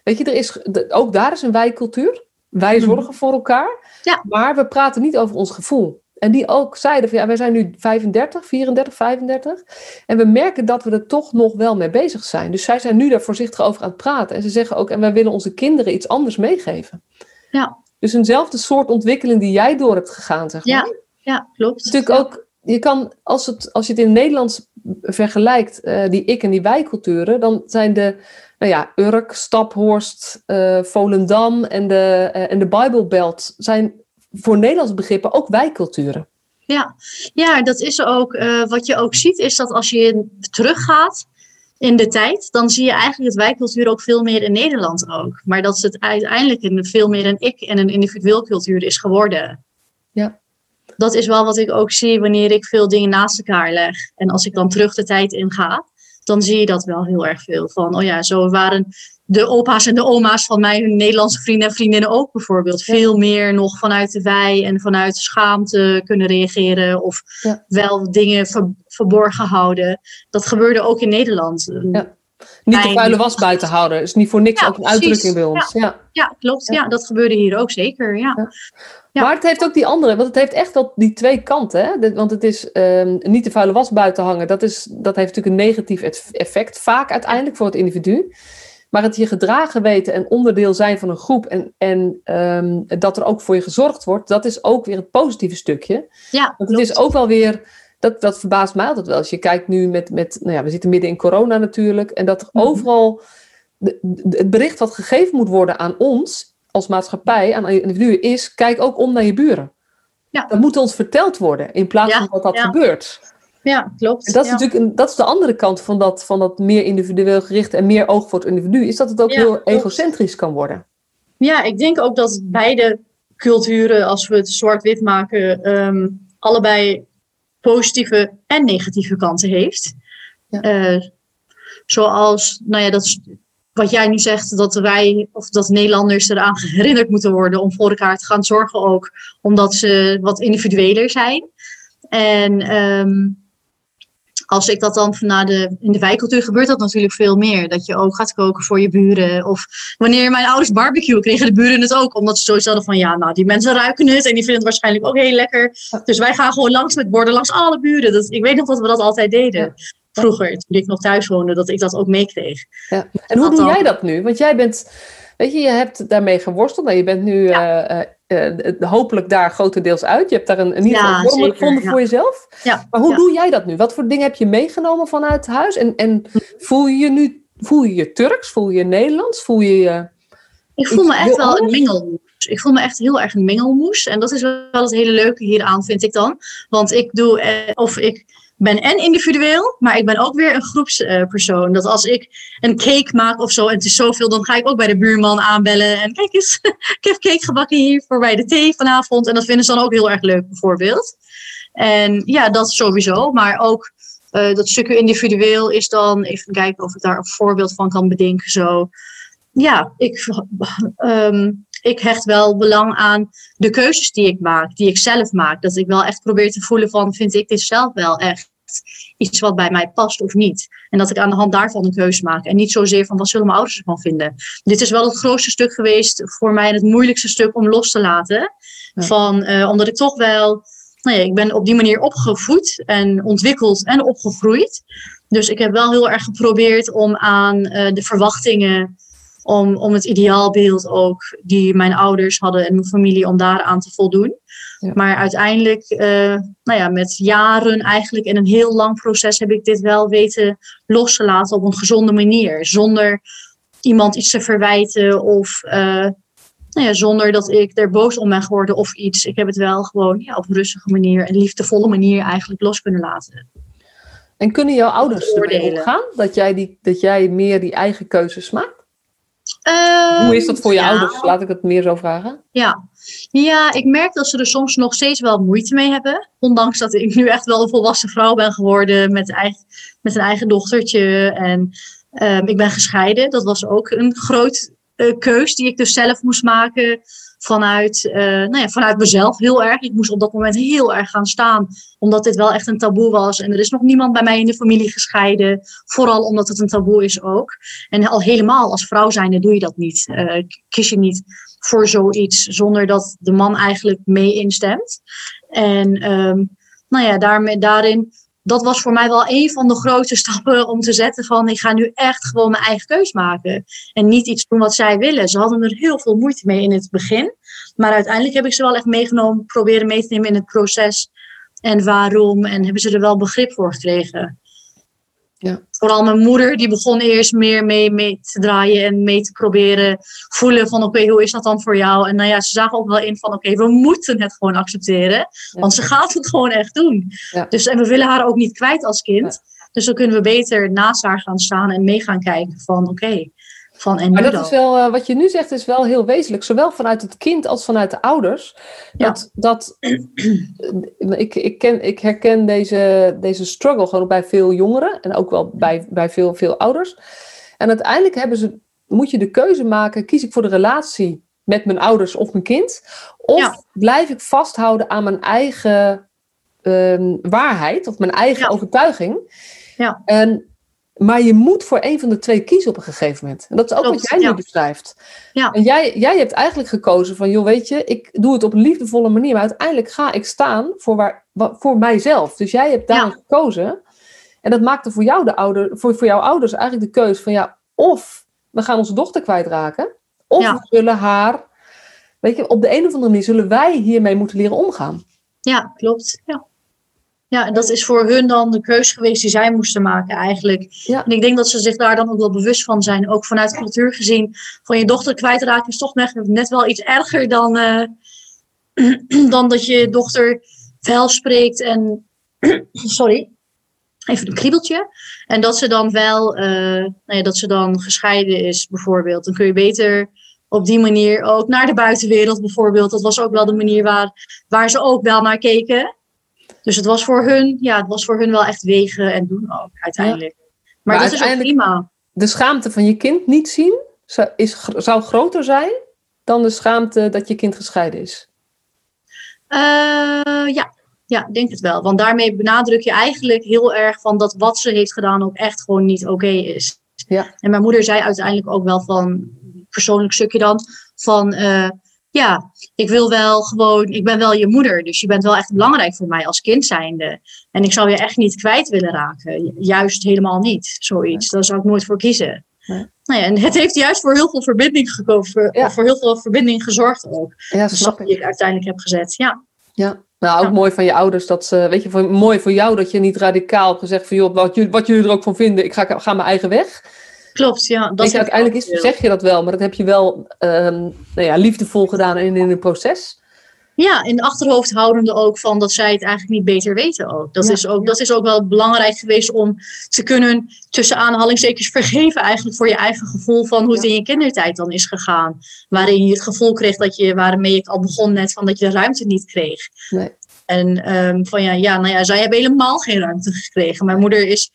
[SPEAKER 1] weet je, er is, ook daar is een wijkcultuur. Wij mhm. zorgen voor elkaar.
[SPEAKER 2] Ja.
[SPEAKER 1] Maar we praten niet over ons gevoel. En die ook zeiden van ja, wij zijn nu 35, 34, 35. En we merken dat we er toch nog wel mee bezig zijn. Dus zij zijn nu daar voorzichtig over aan het praten. En ze zeggen ook, en wij willen onze kinderen iets anders meegeven.
[SPEAKER 2] Ja.
[SPEAKER 1] Dus eenzelfde soort ontwikkeling die jij door hebt gegaan, zeg maar.
[SPEAKER 2] Ja ja klopt.
[SPEAKER 1] Natuurlijk ook, je kan, als, het, als je het in het Nederlands vergelijkt, uh, die ik- en die wij-culturen, dan zijn de, nou ja, Urk, Staphorst, uh, Volendam en de, uh, en de Bijbelbelt zijn voor Nederlandse begrippen ook wij-culturen.
[SPEAKER 2] Ja. ja, dat is ook, wat je ook ziet, is dat als je teruggaat in de tijd, dan zie je eigenlijk het wijkcultuur ook veel meer in Nederland ook. Maar dat het uiteindelijk een, veel meer een ik- en een individueel cultuur is geworden.
[SPEAKER 1] Ja
[SPEAKER 2] dat is wel wat ik ook zie wanneer ik veel dingen naast elkaar leg. En als ik dan terug de tijd in ga, dan zie je dat wel heel erg veel. Van, oh ja, zo waren de opa's en de oma's van mij, hun Nederlandse vrienden en vriendinnen ook bijvoorbeeld. Veel meer nog vanuit de wij en vanuit schaamte kunnen reageren. Of wel dingen verborgen houden. Dat gebeurde ook in Nederland.
[SPEAKER 1] Ja. Niet de vuile was buiten houden. is niet voor niks ook een uitdrukking bij ons. Ja,
[SPEAKER 2] ja. klopt. Ja. dat gebeurde hier ook zeker. Ja.
[SPEAKER 1] Maar het heeft ook die andere, want het heeft echt wel die twee kanten. Hè? Want het is um, niet de vuile was buiten hangen. Dat, is, dat heeft natuurlijk een negatief effect, vaak uiteindelijk voor het individu. Maar het je gedragen weten en onderdeel zijn van een groep en, en um, dat er ook voor je gezorgd wordt, dat is ook weer het positieve stukje.
[SPEAKER 2] Ja,
[SPEAKER 1] Want het is ook wel weer dat, dat verbaast mij altijd wel. Als je kijkt nu met, met nou ja, we zitten midden in corona natuurlijk. En dat er mhm. overal de, het bericht wat gegeven moet worden aan ons als maatschappij, aan individuen, is: kijk ook om naar je buren.
[SPEAKER 2] Ja.
[SPEAKER 1] Dat moet ons verteld worden in plaats van dat dat gebeurt.
[SPEAKER 2] Ja, klopt.
[SPEAKER 1] En dat is natuurlijk een, dat is de andere kant van dat, van dat meer individueel gericht en meer oog voor het individu, is dat het ook heel egocentrisch kan worden.
[SPEAKER 2] Ja, ik denk ook dat beide culturen, als we het zwart-wit maken, ehm, allebei positieve en negatieve kanten heeft. Ja. Uh, zoals, nou ja, dat wat jij nu zegt, dat wij of dat Nederlanders eraan herinnerd moeten worden om voor elkaar te gaan zorgen ook, omdat ze wat individueler zijn. En um, als ik dat dan naar de, in de wijkcultuur gebeurt dat natuurlijk veel meer. Dat je ook gaat koken voor je buren. Of wanneer mijn ouders barbecue kregen de buren het ook. Omdat ze sowieso hadden van ja, nou die mensen ruiken het. En die vinden het waarschijnlijk ook heel lekker. Dus wij gaan gewoon langs met borden langs alle buren. Dat, ik weet nog dat we dat altijd deden. vroeger, toen ik nog thuis woonde, dat ik dat ook meekreeg.
[SPEAKER 1] Ja. En hoe doe jij dat nu? Want jij bent, weet je, je hebt daarmee geworsteld. Nou, je bent nu ja. uh, uh, hopelijk daar grotendeels uit. Je hebt daar een, een nieuwe ja, vorm gevonden voor jezelf. Maar hoe doe jij dat nu? Wat voor dingen heb je meegenomen vanuit huis? En, en voel je je nu, voel je je Turks? Voel je je Nederlands? Voel je je...
[SPEAKER 2] Ik voel me echt wel een mengelmoes. Ik voel me echt heel erg een mengelmoes. En dat is wel het hele leuke hieraan, vind ik dan. Want ik doe, of ik ben en individueel, maar ik ben ook weer een groepspersoon. dat als ik een cake maak of zo en het is zoveel, dan ga ik ook bij de buurman aanbellen. En kijk eens, ik heb cake gebakken hier voor bij de thee vanavond. En dat vinden ze dan ook heel erg leuk, bijvoorbeeld. En ja, dat sowieso. Maar ook uh, dat stukje individueel is dan, even kijken of ik daar een voorbeeld van kan bedenken. Zo. Ja, ik, um, ik hecht wel belang aan de keuzes die ik maak, die ik zelf maak. Dat ik wel echt probeer te voelen van, vind ik dit zelf wel echt iets wat bij mij past of niet. En dat ik aan de hand daarvan een keuze maak. En niet zozeer van, wat zullen mijn ouders ervan vinden. Dit is wel het grootste stuk geweest voor mij en het moeilijkste stuk om los te laten. Van, uh, omdat ik toch wel, nou ja, ik ben op die manier opgevoed en ontwikkeld en opgegroeid. Dus ik heb wel heel erg geprobeerd om aan uh, de verwachtingen om, om het ideaalbeeld ook die mijn ouders hadden en mijn familie, om daaraan te voldoen. Ja. Maar uiteindelijk, uh, nou ja, met jaren eigenlijk in een heel lang proces heb ik dit wel weten los te laten op een gezonde manier. Zonder iemand iets te verwijten of uh, nou ja, zonder dat ik er boos om ben geworden of iets. Ik heb het wel gewoon ja, op een rustige manier en liefdevolle manier eigenlijk los kunnen laten.
[SPEAKER 1] En kunnen jouw ouders ermee omgaan? Dat jij, die, dat jij meer die eigen keuzes maakt? Hoe is dat voor je ja. ouders? Laat ik het meer zo vragen.
[SPEAKER 2] Ja. ja, ik merk dat ze er soms nog steeds wel moeite mee hebben. Ondanks dat ik nu echt wel een volwassen vrouw ben geworden met, eigen, met een eigen dochtertje. En um, ik ben gescheiden. Dat was ook een groot uh, keus die ik dus zelf moest maken vanuit, uh, nou ja, vanuit mezelf heel erg. Ik moest op dat moment heel erg gaan staan, omdat dit wel echt een taboe was. En er is nog niemand bij mij in de familie gescheiden, vooral omdat het een taboe is ook. En al helemaal als vrouw zijnde doe je dat niet. Uh, kies je niet voor zoiets zonder dat de man eigenlijk mee instemt. En um, nou ja, daarmee, daarin dat was voor mij wel een van de grote stappen om te zetten van ik ga nu echt gewoon mijn eigen keus maken. En niet iets doen wat zij willen. Ze hadden er heel veel moeite mee in het begin. Maar uiteindelijk heb ik ze wel echt meegenomen, proberen mee te nemen in het proces. En waarom. En hebben ze er wel begrip voor gekregen.
[SPEAKER 1] Ja.
[SPEAKER 2] Vooral mijn moeder, die begon eerst meer mee, mee te draaien en mee te proberen voelen van oké, okay, hoe is dat dan voor jou? En nou ja, ze zagen ook wel in van oké, okay, we moeten het gewoon accepteren. Ja. Want ze gaat het gewoon echt doen.
[SPEAKER 1] Ja.
[SPEAKER 2] Dus en we willen haar ook niet kwijt als kind. Dus dan kunnen we beter naast haar gaan staan en mee gaan kijken van oké, okay, van en
[SPEAKER 1] maar dat is wel, uh, wat je nu zegt, is wel heel wezenlijk. Zowel vanuit het kind als vanuit de ouders. Dat, ja. dat, ik, ik, ken, ik herken deze, deze struggle gewoon bij veel jongeren. En ook wel bij, bij veel, veel ouders. En uiteindelijk hebben ze, moet je de keuze maken. Kies ik voor de relatie met mijn ouders of mijn kind? Of ja. blijf ik vasthouden aan mijn eigen uh, waarheid. Of mijn eigen
[SPEAKER 2] Ja.
[SPEAKER 1] overtuiging.
[SPEAKER 2] Ja.
[SPEAKER 1] En maar je moet voor een van de twee kiezen op een gegeven moment. En dat is ook
[SPEAKER 2] Klopt,
[SPEAKER 1] wat jij
[SPEAKER 2] ja.
[SPEAKER 1] nu beschrijft.
[SPEAKER 2] Ja.
[SPEAKER 1] En jij, jij hebt eigenlijk gekozen van, joh, weet je, ik doe het op een liefdevolle manier, maar uiteindelijk ga ik staan voor, waar, wa- voor mijzelf. Dus jij hebt daar
[SPEAKER 2] Ja.
[SPEAKER 1] gekozen. En dat maakte voor jou de ouder, voor, voor jouw ouders eigenlijk de keuze van, ja, of we gaan onze dochter kwijtraken, of we zullen haar, weet je, op de een of andere manier zullen wij hiermee moeten leren omgaan.
[SPEAKER 2] Ja, klopt. Ja. Ja, en dat is voor hun dan de keus geweest die zij moesten maken eigenlijk.
[SPEAKER 1] Ja.
[SPEAKER 2] En ik denk dat ze zich daar dan ook wel bewust van zijn. Ook vanuit cultuur gezien. Van je dochter kwijtraken is toch net, wel iets erger dan, eh, dan dat je dochter wel spreekt en... sorry. Even een kriebeltje. En dat ze dan wel, eh, nou ja, dat ze dan gescheiden is bijvoorbeeld. Dan kun je beter op die manier ook naar de buitenwereld bijvoorbeeld. Dat was ook wel de manier waar, waar ze ook wel naar keken. Dus het was voor hun, ja, het was voor hun wel echt wegen en doen ook uiteindelijk. Maar,
[SPEAKER 1] Maar
[SPEAKER 2] dat is ook prima.
[SPEAKER 1] De schaamte van je kind niet zien zou, is, zou groter zijn dan de schaamte dat je kind gescheiden is.
[SPEAKER 2] Eh, ja. ja, ik denk het wel. Want daarmee benadruk je eigenlijk heel erg van dat wat ze heeft gedaan ook echt gewoon niet oké is.
[SPEAKER 1] Ja.
[SPEAKER 2] En mijn moeder zei uiteindelijk ook wel van, persoonlijk stukje dan, van eh, ja, ik wil wel gewoon, ik ben wel je moeder, dus je bent wel echt belangrijk voor mij als kind zijnde. En ik zou je echt niet kwijt willen raken. Juist helemaal niet, zoiets. Daar zou ik nooit voor kiezen. Nou ja, en het heeft juist voor heel veel verbinding gekomen, voor, voor heel veel verbinding gezorgd ook. Ja, dat snap ik. Die ik uiteindelijk heb gezet, ja.
[SPEAKER 1] Ja, nou, ook mooi van je ouders dat ze, weet je, mooi voor jou dat je niet radicaal gezegd van joh, wat, wat jullie er ook van vinden, ik ga, ga mijn eigen weg.
[SPEAKER 2] Klopt, ja.
[SPEAKER 1] Dat je, uiteindelijk is, zeg je dat wel, maar dat heb je wel um, nou ja, liefdevol gedaan in, in een proces.
[SPEAKER 2] Ja, in de achterhoofd houdende ook van dat zij het eigenlijk niet beter weten ook. Dat, is, ook, dat is ook wel belangrijk geweest om te kunnen tussen aanhalingstekens vergeven eigenlijk voor je eigen gevoel van hoe het in je kindertijd dan is gegaan. Waarin je het gevoel kreeg dat je, waarmee ik al begon net, van dat je de ruimte niet kreeg. Nee. En um, van ja, ja, nou ja, zij hebben helemaal geen ruimte gekregen. Mijn moeder is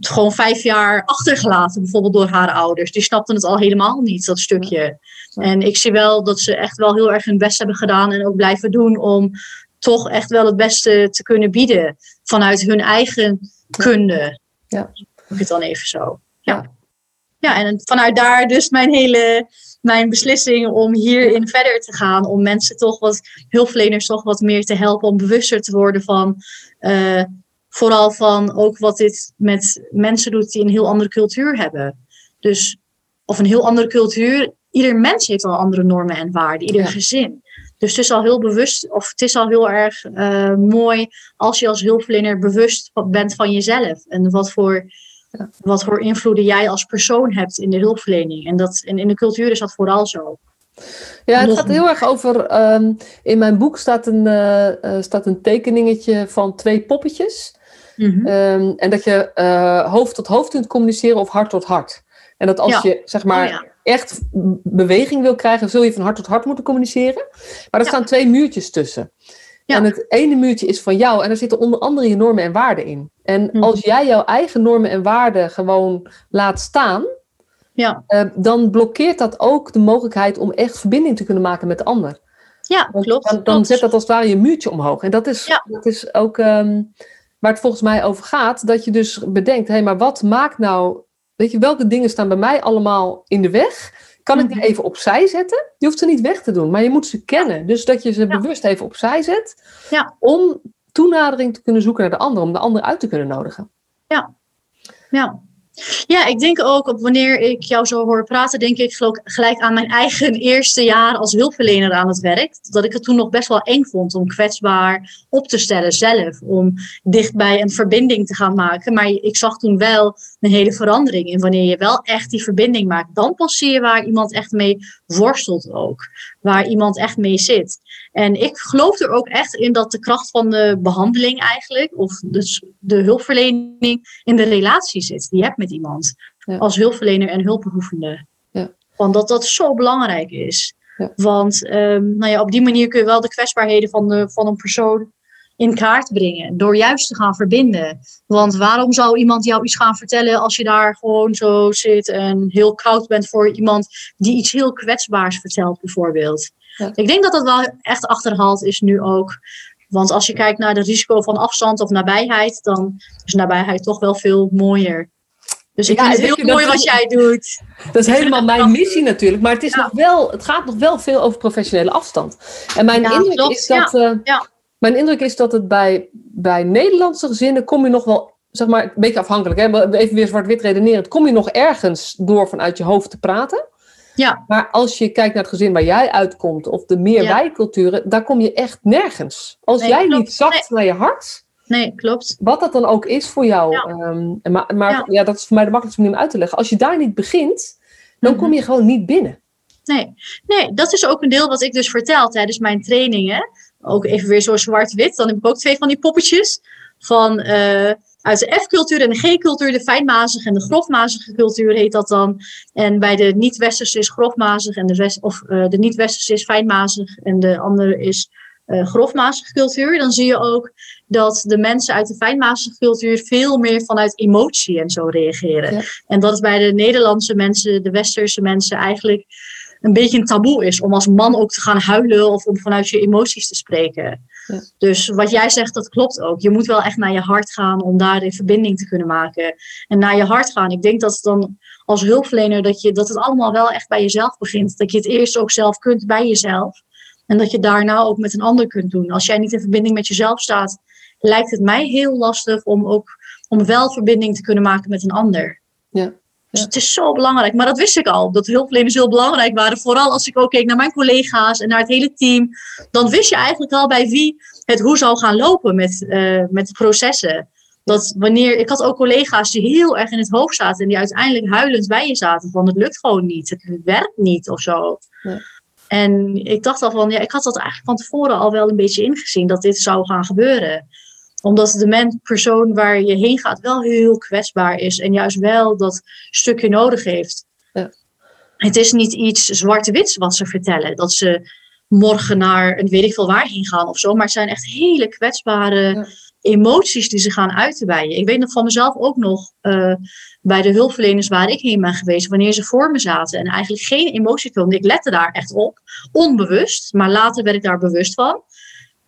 [SPEAKER 2] gewoon vijf jaar achtergelaten, bijvoorbeeld door haar ouders. Die snapten het al helemaal niet, dat stukje. En ik zie wel dat ze echt wel heel erg hun best hebben gedaan en ook blijven doen om toch echt wel het beste te kunnen bieden vanuit hun eigen kunde. Ja. Ik het dan even zo. Ja. Ja, en vanuit daar dus mijn hele mijn beslissing om hierin verder te gaan. Om mensen toch wat, hulpverleners toch wat meer te helpen om bewuster te worden van uh, vooral van ook wat dit met mensen doet die een heel andere cultuur hebben. Dus, of een heel andere cultuur. Ieder mens heeft al andere normen en waarden, ieder gezin. Dus het is al heel bewust, of het is al heel erg uh, mooi als je als hulpverlener bewust bent van jezelf. En wat voor, wat voor invloeden jij als persoon hebt in de hulpverlening. En, dat, en in de cultuur is dat vooral zo.
[SPEAKER 1] Ja, het gaat heel erg over. Um, in mijn boek staat een, uh, uh, staat een tekeningetje van twee poppetjes. Mhm. Ehm, en dat je uh, hoofd tot hoofd kunt communiceren of hart tot hart. En dat als je zeg maar oh, echt beweging wil krijgen, zul je van hart tot hart moeten communiceren. Maar er staan twee muurtjes tussen. En het ene muurtje is van jou en daar zitten onder andere je normen en waarden in. En mhm. als jij jouw eigen normen en waarden gewoon laat staan, ja. Uh, dan blokkeert dat ook de mogelijkheid om echt verbinding te kunnen maken met de ander.
[SPEAKER 2] Ja, klopt.
[SPEAKER 1] Dan, dan zet dat als het ware je muurtje omhoog. En dat is, dat is ook um, waar het volgens mij over gaat. Dat je dus bedenkt, hé, hey, maar wat maakt nou... Weet je, welke dingen staan bij mij allemaal in de weg? Kan ik die mhm. even opzij zetten? Je hoeft ze niet weg te doen, maar je moet ze kennen. Dus dat je ze bewust even opzij zet. Ja. Om toenadering te kunnen zoeken naar de ander. Om de ander uit te kunnen nodigen.
[SPEAKER 2] Ja, ja. Ja, ik denk ook op wanneer ik jou zo hoor praten, denk ik gelijk aan mijn eigen eerste jaar als hulpverlener aan het werk. Dat ik het toen nog best wel eng vond om kwetsbaar op te stellen zelf. Om dichtbij een verbinding te gaan maken. Maar ik zag toen wel een hele verandering in wanneer je wel echt die verbinding maakt. Dan pas zie je waar iemand echt mee worstelt ook. Waar iemand echt mee zit. En ik geloof er ook echt in dat de kracht van de behandeling eigenlijk, of dus de hulpverlening, in de relatie zit die je hebt met iemand. Als hulpverlener en hulpbehoevende. Ja. Want dat dat zo belangrijk is. Ja. Want um, nou ja, op die manier kun je wel de kwetsbaarheden van, de, van een persoon in kaart brengen. Door juist te gaan verbinden. Want waarom zou iemand jou iets gaan vertellen als je daar gewoon zo zit en heel koud bent voor iemand die iets heel kwetsbaars vertelt, bijvoorbeeld? Ik denk dat dat wel echt achterhaald is nu ook. Want als je kijkt naar het risico van afstand of nabijheid, dan is nabijheid toch wel veel mooier. Dus ik vind het heel mooi wat jij doet.
[SPEAKER 1] Dat is helemaal mijn missie natuurlijk. Maar het, is nog wel, het gaat nog wel veel over professionele afstand. En mijn indruk is dat. Uh, mijn indruk is dat het bij, bij Nederlandse gezinnen kom je nog wel, zeg maar, een beetje afhankelijk, hè? even weer zwart-wit redeneren, kom je nog ergens door vanuit je hoofd te praten. Ja. Maar als je kijkt naar het gezin waar jij uitkomt, of de meer ja. wijculturen, daar kom je echt nergens. Als jij niet zacht naar je hart,
[SPEAKER 2] Nee, klopt.
[SPEAKER 1] Wat dat dan ook is voor jou. Ja. Um, maar maar ja. dat is voor mij de makkelijkste manier om uit te leggen. Als je daar niet begint, dan kom je gewoon niet binnen.
[SPEAKER 2] Nee. nee, dat is ook een deel wat ik dus vertel tijdens mijn trainingen. Ook even weer zo zwart-wit. Dan heb ik ook twee van die poppetjes. Van uh, uit de F-cultuur en de G-cultuur, de fijnmazige en de grofmazige cultuur heet dat dan. En bij de niet-westerse is grofmazig en de, west, of, uh, de niet-westerse is fijnmazig en de andere is uh, grofmazige cultuur. Dan zie je ook dat de mensen uit de fijnmazige cultuur veel meer vanuit emotie en zo reageren. En dat het bij de Nederlandse mensen, de westerse mensen eigenlijk een beetje een taboe is om als man ook te gaan huilen of om vanuit je emoties te spreken. Ja. Dus wat jij zegt, dat klopt ook. Je moet wel echt naar je hart gaan om daar de verbinding te kunnen maken. En naar je hart gaan. Ik denk dat het dan als hulpverlener dat, je, dat het allemaal wel echt bij jezelf begint. Dat je het eerst ook zelf kunt bij jezelf. En dat je daarna ook met een ander kunt doen. Als jij niet in verbinding met jezelf staat, lijkt het mij heel lastig om ook om wel verbinding te kunnen maken met een ander.
[SPEAKER 1] Ja.
[SPEAKER 2] Dus het is zo belangrijk. Maar dat wist ik al, dat hulpverleners heel belangrijk waren. Vooral als ik ook keek naar mijn collega's en naar het hele team. Dan wist je eigenlijk al bij wie het hoe zou gaan lopen met, uh, met de processen. Dat wanneer, ik had ook collega's die heel erg in het hoofd zaten en die uiteindelijk huilend bij je zaten van het lukt gewoon niet, het werkt niet of zo. Ja. En ik dacht al van, ja, ik had dat eigenlijk van tevoren al wel een beetje ingezien dat dit zou gaan gebeuren omdat de persoon waar je heen gaat wel heel kwetsbaar is en juist wel dat stukje nodig heeft. Ja. Het is niet iets zwart-wits wat ze vertellen. Dat ze morgen naar een weet ik veel waar heen gaan of zo. Maar het zijn echt hele kwetsbare emoties die ze gaan uiten bij je. Ik weet nog van mezelf ook nog uh, bij de hulpverleners waar ik heen ben geweest. Wanneer ze voor me zaten en eigenlijk geen emotie toonde. Ik lette daar echt op. Onbewust. Maar later werd ik daar bewust van.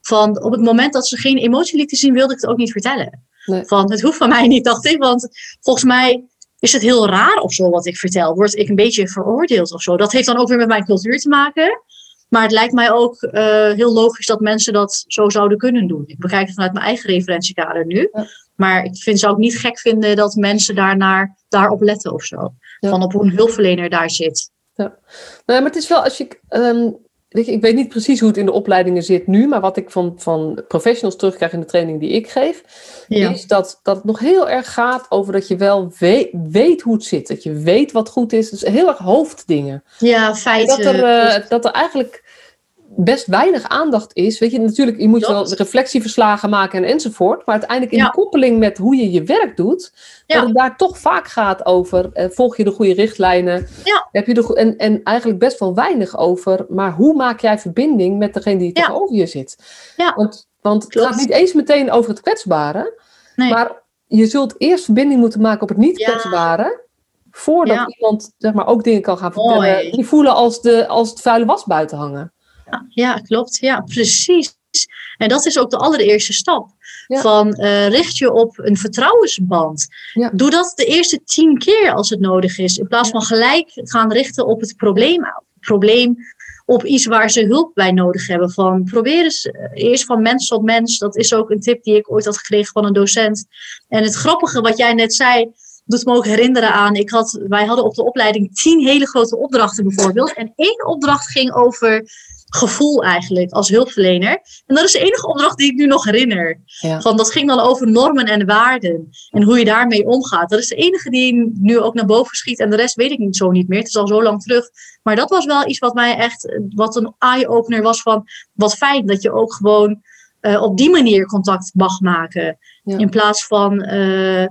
[SPEAKER 2] Van op het moment dat ze geen emotie lieten zien, wilde ik het ook niet vertellen. Van het hoeft van mij niet, dacht ik. Want volgens mij is het heel raar of zo wat ik vertel. Word ik een beetje veroordeeld of zo. Dat heeft dan ook weer met mijn cultuur te maken. Maar het lijkt mij ook uh, heel logisch dat mensen dat zo zouden kunnen doen. Ik bekijk het vanuit mijn eigen referentiekader nu. Maar ik vind, zou ook niet gek vinden dat mensen daarnaar, daarop letten of zo. Van op hoe een hulpverlener daar zit.
[SPEAKER 1] Ja. Nou, maar het is wel als je. Um, je, ik weet niet precies hoe het in de opleidingen zit nu, maar wat ik van, van professionals terugkrijg in de training die ik geef, is dat, dat het nog heel erg gaat over dat je wel weet, weet hoe het zit. Dat je weet wat goed is. Dus heel erg hoofddingen.
[SPEAKER 2] Ja, feiten.
[SPEAKER 1] Dat er, uh, dat er eigenlijk best weinig aandacht is. Weet je, natuurlijk, je moet wel reflectieverslagen maken en enzovoort. Maar uiteindelijk in de koppeling met hoe je je werk doet, dat het daar toch vaak gaat over, eh, volg je de goede richtlijnen? Heb je de en, en eigenlijk best wel weinig over, maar hoe maak jij verbinding met degene die tegenover je zit? Want, want het gaat niet eens meteen over het kwetsbare, nee. maar je zult eerst verbinding moeten maken op het niet kwetsbare. Voordat iemand zeg maar, ook dingen kan gaan vertellen. Die voelen als, de, als het vuile was buiten hangen
[SPEAKER 2] ja, klopt. Ja, precies. En dat is ook de allereerste stap. Van uh, richt je op een vertrouwensband. Doe dat de eerste tien keer als het nodig is. In plaats van gelijk gaan richten op het probleem. probleem op iets waar ze hulp bij nodig hebben. Van probeer eens uh, eerst van mens tot mens. Dat is ook een tip die ik ooit had gekregen van een docent. En het grappige wat jij net zei, doet me ook herinneren aan. Ik had, wij hadden op de opleiding tien hele grote opdrachten bijvoorbeeld. En één opdracht ging over gevoel eigenlijk als hulpverlener. En dat is de enige opdracht die ik nu nog herinner. Van, dat ging dan over normen en waarden en hoe je daarmee omgaat. Dat is de enige die nu ook naar boven schiet en de rest weet ik niet zo niet meer. Het is al zo lang terug. Maar dat was wel iets wat mij echt, wat een eye-opener was van wat fijn dat je ook gewoon uh, op die manier contact mag maken. In plaats van uh,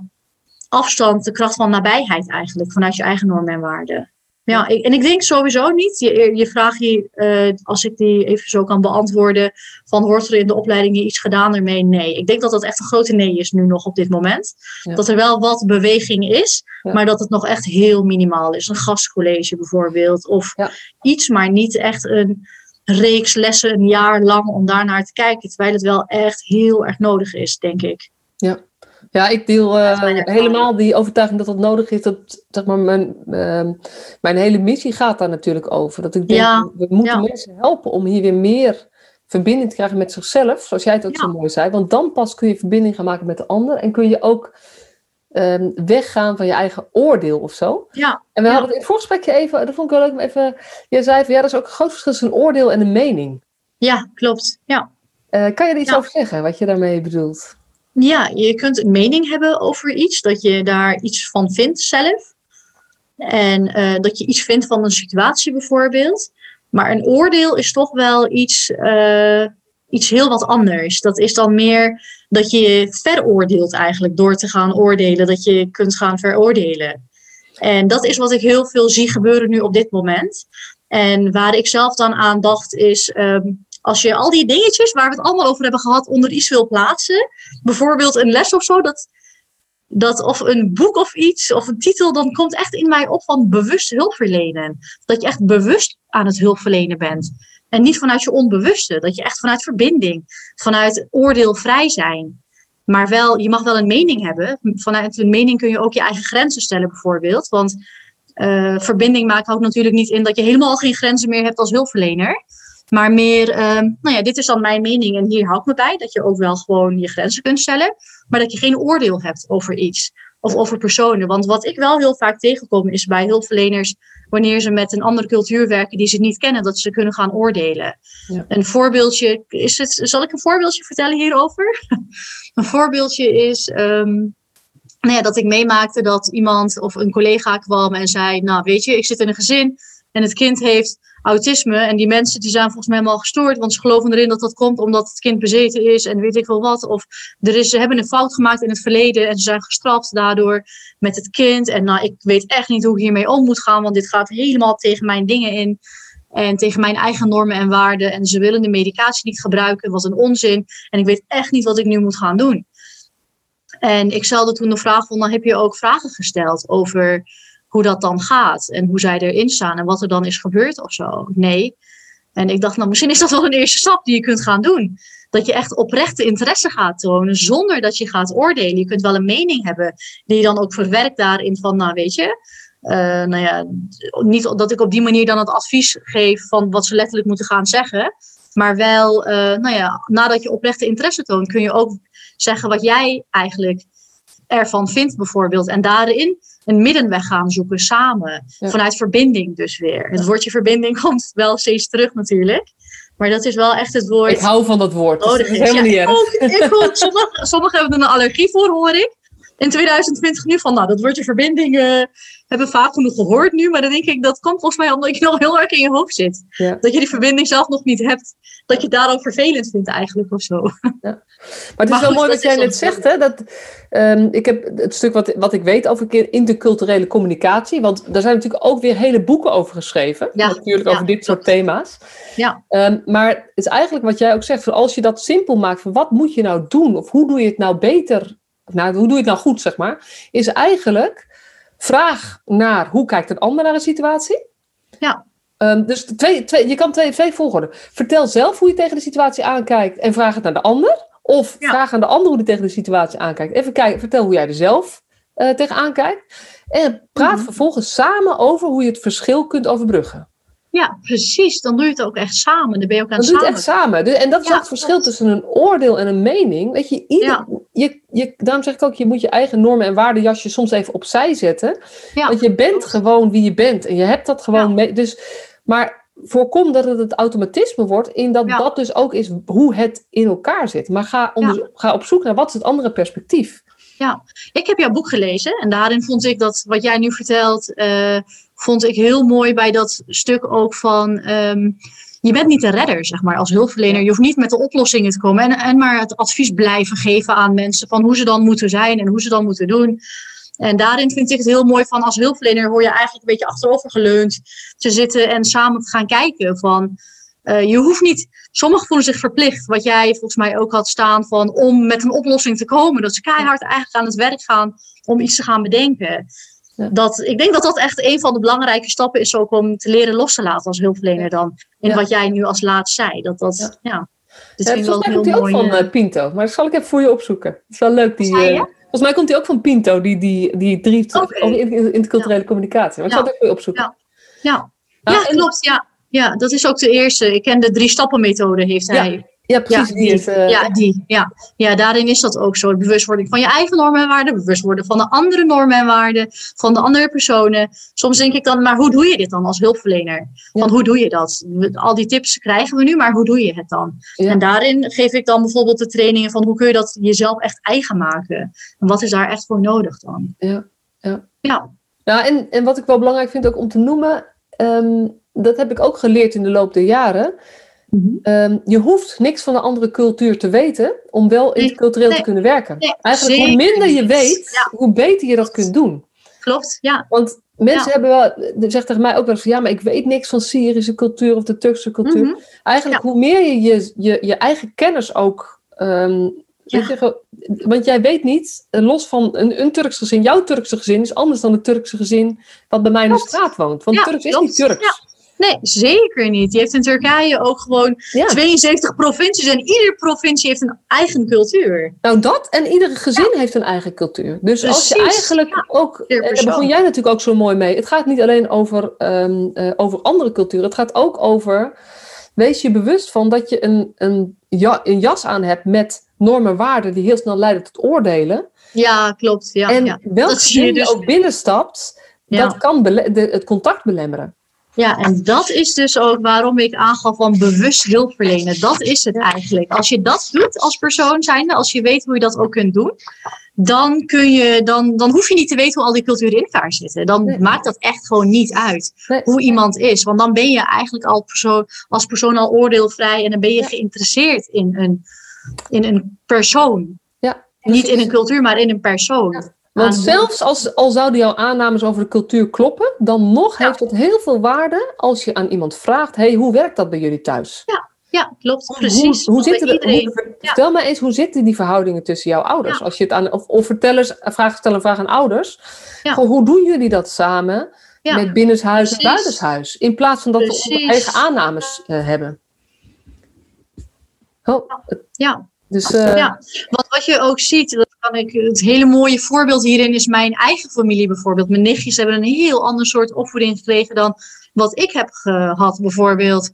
[SPEAKER 2] afstand, de kracht van nabijheid eigenlijk, vanuit je eigen normen en waarden. Ja, en ik denk sowieso niet, je, je vraag je, uh, als ik die even zo kan beantwoorden, van wordt er in de opleiding iets gedaan ermee? Nee. Ik denk dat dat echt een grote nee is nu nog op dit moment. Dat er wel wat beweging is, maar dat het nog echt heel minimaal is. Een gastcollege bijvoorbeeld, of iets, maar niet echt een reeks lessen een jaar lang om daarnaar te kijken. Terwijl het wel echt heel erg nodig is, denk ik.
[SPEAKER 1] Ja, ja, ik deel uh, helemaal die overtuiging dat dat nodig is. Dat, zeg maar, mijn, uh, mijn hele missie gaat daar natuurlijk over. Dat ik denk, ja. we moeten mensen helpen om hier weer meer verbinding te krijgen met zichzelf. Zoals jij het ook zo mooi zei. Want dan pas kun je verbinding gaan maken met de ander. En kun je ook um, weggaan van je eigen oordeel of zo.
[SPEAKER 2] Ja.
[SPEAKER 1] En we hadden het in het voorgesprekje even, dat vond ik wel leuk, even... Je zei van, ja, dat is ook een groot verschil tussen een oordeel en een mening.
[SPEAKER 2] Ja, klopt. Ja.
[SPEAKER 1] Uh, kan je er iets over zeggen, wat je daarmee bedoelt?
[SPEAKER 2] Ja, je kunt een mening hebben over iets, dat je daar iets van vindt zelf. En uh, dat je iets vindt van een situatie bijvoorbeeld. Maar een oordeel is toch wel iets, uh, iets heel wat anders. Dat is dan meer dat je veroordeelt eigenlijk door te gaan oordelen, dat je kunt gaan veroordelen. En dat is wat ik heel veel zie gebeuren nu op dit moment. En waar ik zelf dan aan dacht is, um, als je al die dingetjes waar we het allemaal over hebben gehad onder iets wil plaatsen, bijvoorbeeld een les of zo, dat, dat, of een boek of iets, of een titel, dan komt echt in mij op van bewust hulpverlenen. Dat je echt bewust aan het hulpverlenen bent. En niet vanuit je onbewuste. Dat je echt vanuit verbinding, vanuit oordeelvrij zijn. Maar wel, je mag wel een mening hebben. Vanuit een mening kun je ook je eigen grenzen stellen, bijvoorbeeld. Want uh, verbinding maakt ook natuurlijk niet in dat je helemaal geen grenzen meer hebt als hulpverlener. Maar meer, ehm, nou ja, dit is dan mijn mening en hier hou ik me bij. Dat je ook wel gewoon je grenzen kunt stellen. Maar dat je geen oordeel hebt over iets of over personen. Want wat ik wel heel vaak tegenkom is bij hulpverleners, wanneer ze met een andere cultuur werken die ze niet kennen, dat ze kunnen gaan oordelen. Ja. Een voorbeeldje, is het, zal ik een voorbeeldje vertellen hierover? een voorbeeldje is um, nou ja, dat ik meemaakte dat iemand of een collega kwam en zei, nou weet je, ik zit in een gezin en het kind heeft autisme. En die mensen die zijn volgens mij helemaal gestoord, want ze geloven erin dat dat komt omdat het kind bezeten is en weet ik wel wat. Of er is, ze hebben een fout gemaakt in het verleden en ze zijn gestraft daardoor met het kind. En nou, ik weet echt niet hoe ik hiermee om moet gaan, want dit gaat helemaal tegen mijn dingen in. En tegen mijn eigen normen en waarden. En ze willen de medicatie niet gebruiken, wat een onzin. En ik weet echt niet wat ik nu moet gaan doen. En ik stelde toen de vraag van, dan heb je ook vragen gesteld over hoe dat dan gaat en hoe zij erin staan en wat er dan is gebeurd of zo. Nee. En ik dacht, nou, misschien is dat wel een eerste stap die je kunt gaan doen. Dat je echt oprechte interesse gaat tonen zonder dat je gaat oordelen. Je kunt wel een mening hebben die je dan ook verwerkt daarin van, nou weet je, uh, nou ja, niet dat ik op die manier dan het advies geef van wat ze letterlijk moeten gaan zeggen. Maar wel, uh, nou ja, nadat je oprechte interesse toont, kun je ook zeggen wat jij eigenlijk ervan vindt bijvoorbeeld. En daarin een middenweg gaan zoeken samen. Vanuit verbinding dus weer. Het woordje verbinding komt wel steeds terug natuurlijk. Maar dat is wel echt het woord.
[SPEAKER 1] Ik hou van dat woord. Oh,
[SPEAKER 2] dat is helemaal niet erg. Sommigen sommige hebben er een allergie voor, hoor ik. In 2020 nu van, nou, dat woordje verbinding uh, hebben we vaak genoeg gehoord nu. Maar dan denk ik, dat komt volgens mij omdat je nog heel erg in je hoofd zit. Dat je die verbinding zelf nog niet hebt. Dat je het daarom vervelend vindt eigenlijk of zo. Ja.
[SPEAKER 1] Maar het is wel mooi wat jij net zegt. Hè? Dat, um, ik heb het stuk wat, wat ik weet over interculturele communicatie. Want daar zijn natuurlijk ook weer hele boeken over geschreven. Ja, natuurlijk over dit soort thema's. Ja. Um, maar het is eigenlijk wat jij ook zegt. Als je dat simpel maakt. Van wat moet je nou doen? Of hoe doe je het nou beter? Nou, hoe doe je het nou goed, zeg maar? Is eigenlijk vraag naar hoe kijkt een ander naar een situatie. Ja. Um, dus twee, twee, je kan twee, twee volgorde. Vertel zelf hoe je tegen de situatie aankijkt en vraag het naar de ander. Of vraag aan de ander hoe hij tegen de situatie aankijkt. Even kijken, vertel hoe jij er zelf uh, tegenaan kijkt. En praat mhm. vervolgens samen over hoe je het verschil kunt overbruggen.
[SPEAKER 2] Ja, precies. Dan doe je het ook echt samen. Dan ben je ook aan het
[SPEAKER 1] samen. Doe je het echt samen. Dus, en dat is het verschil tussen een oordeel en een mening. Weet je, ieder, je, je, daarom zeg ik ook, je moet je eigen normen en waardejasje soms even opzij zetten. Want je bent gewoon wie je bent. En je hebt dat gewoon mee. Dus, maar voorkom dat het het automatisme wordt in dat dat dus ook is hoe het in elkaar zit. Maar ga, ga op zoek naar wat is het andere perspectief.
[SPEAKER 2] Ja, ik heb jouw boek gelezen en daarin vond ik dat wat jij nu vertelt, uh, vond ik heel mooi bij dat stuk ook van. Um, je bent niet de redder, zeg maar, als hulpverlener. Je hoeft niet met de oplossingen te komen en, en maar het advies blijven geven aan mensen van hoe ze dan moeten zijn en hoe ze dan moeten doen. En daarin vind ik het heel mooi van als hulpverlener hoor je eigenlijk een beetje achterovergeleund te zitten en samen te gaan kijken van uh, je hoeft niet, sommigen voelen zich verplicht, wat jij volgens mij ook had staan van om met een oplossing te komen. Dat ze keihard eigenlijk aan het werk gaan om iets te gaan bedenken. Dat, ik denk dat dat echt een van de belangrijke stappen is ook om te leren los te laten als hulpverlener dan. In wat jij nu als laatst zei. Dat dat, ja. ja.
[SPEAKER 1] Dit ja, volgens mij komt hij ook van uh, Pinto, maar dat zal ik even voor je opzoeken. Het is wel leuk. Die, uh, Volgens mij komt hij ook van Pinto, die, die, die drie okay. interculturele communicatie. Maar ik zal het even opzoeken.
[SPEAKER 2] Ja, ja. ja klopt. Ja. ja, dat is ook de eerste. Ik ken de drie stappen methode, heeft hij.
[SPEAKER 1] Ja, precies. Ja,
[SPEAKER 2] die,
[SPEAKER 1] die
[SPEAKER 2] ja, die. Ja. ja, daarin is dat ook zo. Bewustwording van je eigen normen en waarden, bewustwording van de andere normen en waarden, van de andere personen. Soms denk ik dan, maar hoe doe je dit dan als hulpverlener? Want hoe doe je dat? Al die tips krijgen we nu, maar hoe doe je het dan? En daarin geef ik dan bijvoorbeeld de trainingen van hoe kun je dat jezelf echt eigen maken? En wat is daar echt voor nodig dan?
[SPEAKER 1] Ja, ja. ja. ja en, en wat ik wel belangrijk vind ook om te noemen, ehm, dat heb ik ook geleerd in de loop der jaren Mhm. Ehm, je hoeft niks van een andere cultuur te weten om wel intercultureel te kunnen werken. Eigenlijk hoe minder je weet, hoe beter je dat kunt doen.
[SPEAKER 2] Klopt, ja.
[SPEAKER 1] Want mensen hebben wel, zegt tegen mij ook wel van ja, maar ik weet niks van Syrische cultuur of de Turkse cultuur. Mhm. Eigenlijk hoe meer je je, je je eigen kennis ook um, je, want jij weet niet, eh, los van een, een Turks gezin, jouw Turkse gezin is anders dan het Turkse gezin wat bij mij in de straat woont. Want Turks is niet Turks.
[SPEAKER 2] Nee, zeker niet. Je heeft in Turkije ook gewoon 72 provincies en iedere provincie heeft een eigen cultuur.
[SPEAKER 1] Nou, dat en iedere gezin heeft een eigen cultuur. Dus als je eigenlijk ook, en daar begon jij natuurlijk ook zo mooi mee. Het gaat niet alleen over, um, uh, over andere culturen, het gaat ook over wees je bewust van dat je een, een, ja, een jas aan hebt met normen en waarden die heel snel leiden tot oordelen.
[SPEAKER 2] Ja, klopt. Ja,
[SPEAKER 1] en
[SPEAKER 2] ja.
[SPEAKER 1] welke
[SPEAKER 2] zie je dus-
[SPEAKER 1] ook binnenstapt,
[SPEAKER 2] Ja.
[SPEAKER 1] dat kan de, het contact belemmeren.
[SPEAKER 2] Ja, en dat is dus ook waarom ik aangaf van bewust hulp verlenen. Dat is het eigenlijk. Als je dat doet als persoon zijnde, als je weet hoe je dat ook kunt doen, dan, kun je, dan, dan hoef je niet te weten hoe al die culturen in elkaar zitten. Dan
[SPEAKER 1] Nee.
[SPEAKER 2] maakt dat echt gewoon niet uit hoe iemand is. Want dan ben je eigenlijk al persoon, als persoon al oordeelvrij en dan ben je geïnteresseerd in een, in een persoon.
[SPEAKER 1] Ja,
[SPEAKER 2] Niet in een cultuur, maar in een persoon.
[SPEAKER 1] Ja. Want zelfs als, al zouden jouw aannames over de cultuur kloppen, dan nog
[SPEAKER 2] Ja.
[SPEAKER 1] heeft het heel veel waarde als je aan iemand vraagt: hey, hoe werkt dat bij jullie thuis?
[SPEAKER 2] Ja, klopt.
[SPEAKER 1] Hoe-
[SPEAKER 2] Precies.
[SPEAKER 1] Hoe, zitten de,
[SPEAKER 2] iedereen.
[SPEAKER 1] hoe- vertel mij eens, hoe zitten die verhoudingen tussen jouw ouders?
[SPEAKER 2] Ja.
[SPEAKER 1] Als je het aan, of, of vertel eens, vraag stellen een vraag aan ouders.
[SPEAKER 2] Ja.
[SPEAKER 1] Gewoon, hoe doen jullie dat samen
[SPEAKER 2] Ja,
[SPEAKER 1] met binnenshuis en
[SPEAKER 2] precies.
[SPEAKER 1] buitenshuis? In plaats van dat we onze eigen aannames eh, hebben. Oh,
[SPEAKER 2] ja.
[SPEAKER 1] dus eh,
[SPEAKER 2] Ja, want wat je ook ziet, kan ik, het hele mooie voorbeeld hierin is mijn eigen familie bijvoorbeeld. Mijn nichtjes hebben een heel ander soort opvoeding gekregen dan wat ik heb gehad bijvoorbeeld.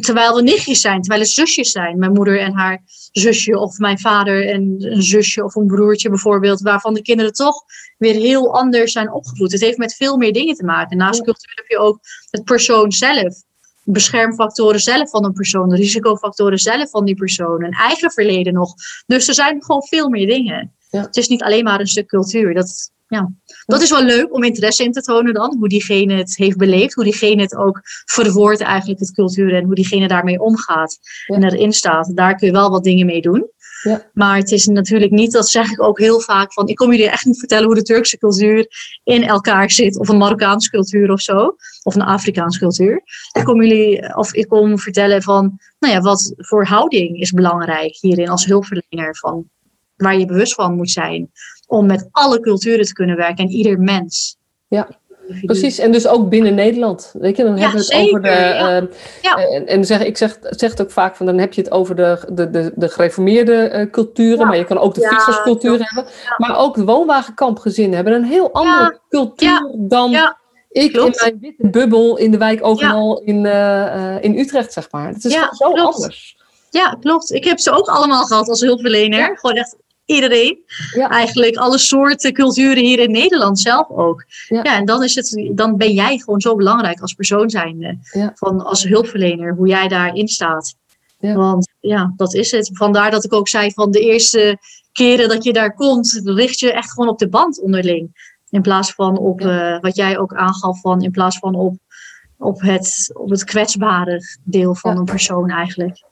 [SPEAKER 2] Terwijl we nichtjes zijn, terwijl het zusjes zijn. Mijn moeder en haar zusje of mijn vader en een zusje of een broertje bijvoorbeeld. Waarvan de kinderen toch weer heel anders zijn opgevoed. Het heeft met veel meer dingen te maken. Naast cultuur heb je ook het persoon zelf beschermfactoren zelf van een persoon, de risicofactoren zelf van die persoon, een eigen verleden nog. Dus er zijn gewoon veel meer dingen.
[SPEAKER 1] Ja.
[SPEAKER 2] Het is niet alleen maar een stuk cultuur. Dat, ja. dat is wel leuk om interesse in te tonen dan, hoe diegene het heeft beleefd, hoe diegene het ook verwoordt eigenlijk, het cultuur, en hoe diegene daarmee omgaat
[SPEAKER 1] Ja.
[SPEAKER 2] en erin staat. Daar kun je wel wat dingen mee doen.
[SPEAKER 1] Ja.
[SPEAKER 2] Maar het is natuurlijk niet, dat zeg ik ook heel vaak, van ik kom jullie echt niet vertellen hoe de Turkse cultuur in elkaar zit, of een Marokkaanse cultuur of zo, of een Afrikaanse cultuur. Ik kom jullie, of ik kom vertellen van, nou ja, wat voor houding is belangrijk hierin als hulpverlener, van waar je bewust van moet zijn om met alle culturen te kunnen werken en ieder mens.
[SPEAKER 1] Ja, Precies, en dus ook binnen Nederland. Weet je, dan
[SPEAKER 2] Ja,
[SPEAKER 1] hebben we het
[SPEAKER 2] zeker,
[SPEAKER 1] over de.
[SPEAKER 2] ja.
[SPEAKER 1] eh,
[SPEAKER 2] Ja.
[SPEAKER 1] En, en zeg, ik zeg, zeg het ook vaak van dan heb je het over de, de, de, de gereformeerde eh, culturen, maar je kan ook de fietserscultuur hebben. Maar ook de woonwagenkampgezinnen hebben een heel andere cultuur dan ik
[SPEAKER 2] klopt.
[SPEAKER 1] in mijn witte bubbel in de wijk Overal in, eh, in Utrecht, zeg maar. Het is zo
[SPEAKER 2] klopt.
[SPEAKER 1] anders.
[SPEAKER 2] Ja, klopt. Ik heb ze ook allemaal gehad als hulpverlener. Gewoon echt iedereen.
[SPEAKER 1] Ja.
[SPEAKER 2] Eigenlijk alle soorten culturen hier in Nederland zelf ook.
[SPEAKER 1] Ja.
[SPEAKER 2] Ja, en dan, is het, dan ben jij gewoon zo belangrijk als persoon zijnde.
[SPEAKER 1] Ja.
[SPEAKER 2] Van als hulpverlener, hoe jij daarin staat. Want ja, dat is het. Vandaar dat ik ook zei van de eerste keren dat je daar komt, richt je echt gewoon op de band onderling. In plaats van op eh, wat jij ook aangaf van, in plaats van op, op, het, op het kwetsbare deel van
[SPEAKER 1] Ja.
[SPEAKER 2] een persoon eigenlijk.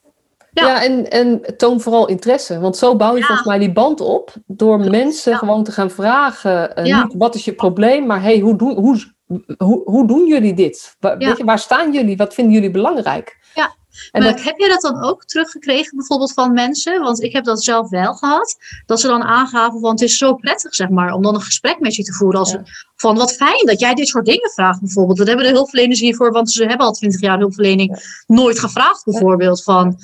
[SPEAKER 2] Ja.
[SPEAKER 1] Ja, en, en toon vooral interesse. Want zo bouw je
[SPEAKER 2] Ja.
[SPEAKER 1] volgens mij die band op. Door mensen
[SPEAKER 2] Ja.
[SPEAKER 1] gewoon te gaan vragen. eh,
[SPEAKER 2] Ja.
[SPEAKER 1] Niet wat is je probleem, maar hey, hoe, doen, hoe, hoe, hoe doen jullie dit? Wa-
[SPEAKER 2] Ja.
[SPEAKER 1] weet je, waar staan jullie? Wat vinden jullie belangrijk?
[SPEAKER 2] Ja.
[SPEAKER 1] En
[SPEAKER 2] maar
[SPEAKER 1] dat,
[SPEAKER 2] heb je dat dan ook teruggekregen, bijvoorbeeld van mensen? Want ik heb dat zelf wel gehad. Dat ze dan aangaven van het is zo prettig, zeg maar, om dan een gesprek met je te voeren. Als
[SPEAKER 1] Ja.
[SPEAKER 2] Van wat fijn dat jij dit soort dingen vraagt, bijvoorbeeld. Dat hebben de hulpverleners hiervoor, want ze hebben al twintig jaar hulpverlening nooit gevraagd, bijvoorbeeld, van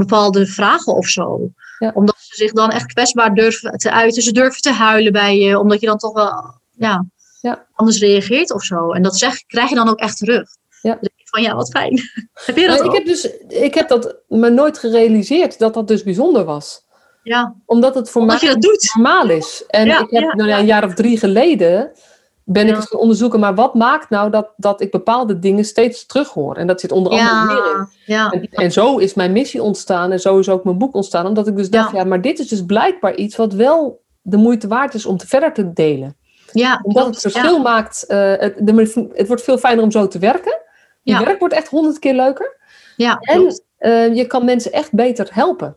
[SPEAKER 2] bepaalde vragen of zo.
[SPEAKER 1] Ja.
[SPEAKER 2] Omdat ze zich dan echt kwetsbaar durven te uiten. Ze durven te huilen bij je, omdat je dan toch wel ja,
[SPEAKER 1] Ja.
[SPEAKER 2] anders reageert of zo. En dat zeg, krijg je dan ook echt terug.
[SPEAKER 1] Ja.
[SPEAKER 2] Ik van ja, wat fijn. heb je dat
[SPEAKER 1] Nou, ik heb dus ik heb dat me nooit gerealiseerd dat dat dus bijzonder was.
[SPEAKER 2] Ja,
[SPEAKER 1] Omdat het voor
[SPEAKER 2] omdat
[SPEAKER 1] mij normaal is. En
[SPEAKER 2] Ja,
[SPEAKER 1] ik heb nou een jaar of drie geleden ben ik eens gaan onderzoeken, maar wat maakt nou dat, dat ik bepaalde dingen steeds terughoor? En dat zit onder andere.
[SPEAKER 2] Ja, ja,
[SPEAKER 1] En, en zo is mijn missie ontstaan en zo is ook mijn boek ontstaan. Omdat ik dus dacht,
[SPEAKER 2] Ja.
[SPEAKER 1] maar dit is dus blijkbaar iets wat wel de moeite waard is om te verder te delen.
[SPEAKER 2] ja.
[SPEAKER 1] Omdat
[SPEAKER 2] klopt,
[SPEAKER 1] het verschil maakt, eh, het, de, het wordt veel fijner om zo te werken. Je werk wordt echt honderd keer leuker.
[SPEAKER 2] Ja,
[SPEAKER 1] En
[SPEAKER 2] klopt.
[SPEAKER 1] eh, je kan mensen echt beter helpen.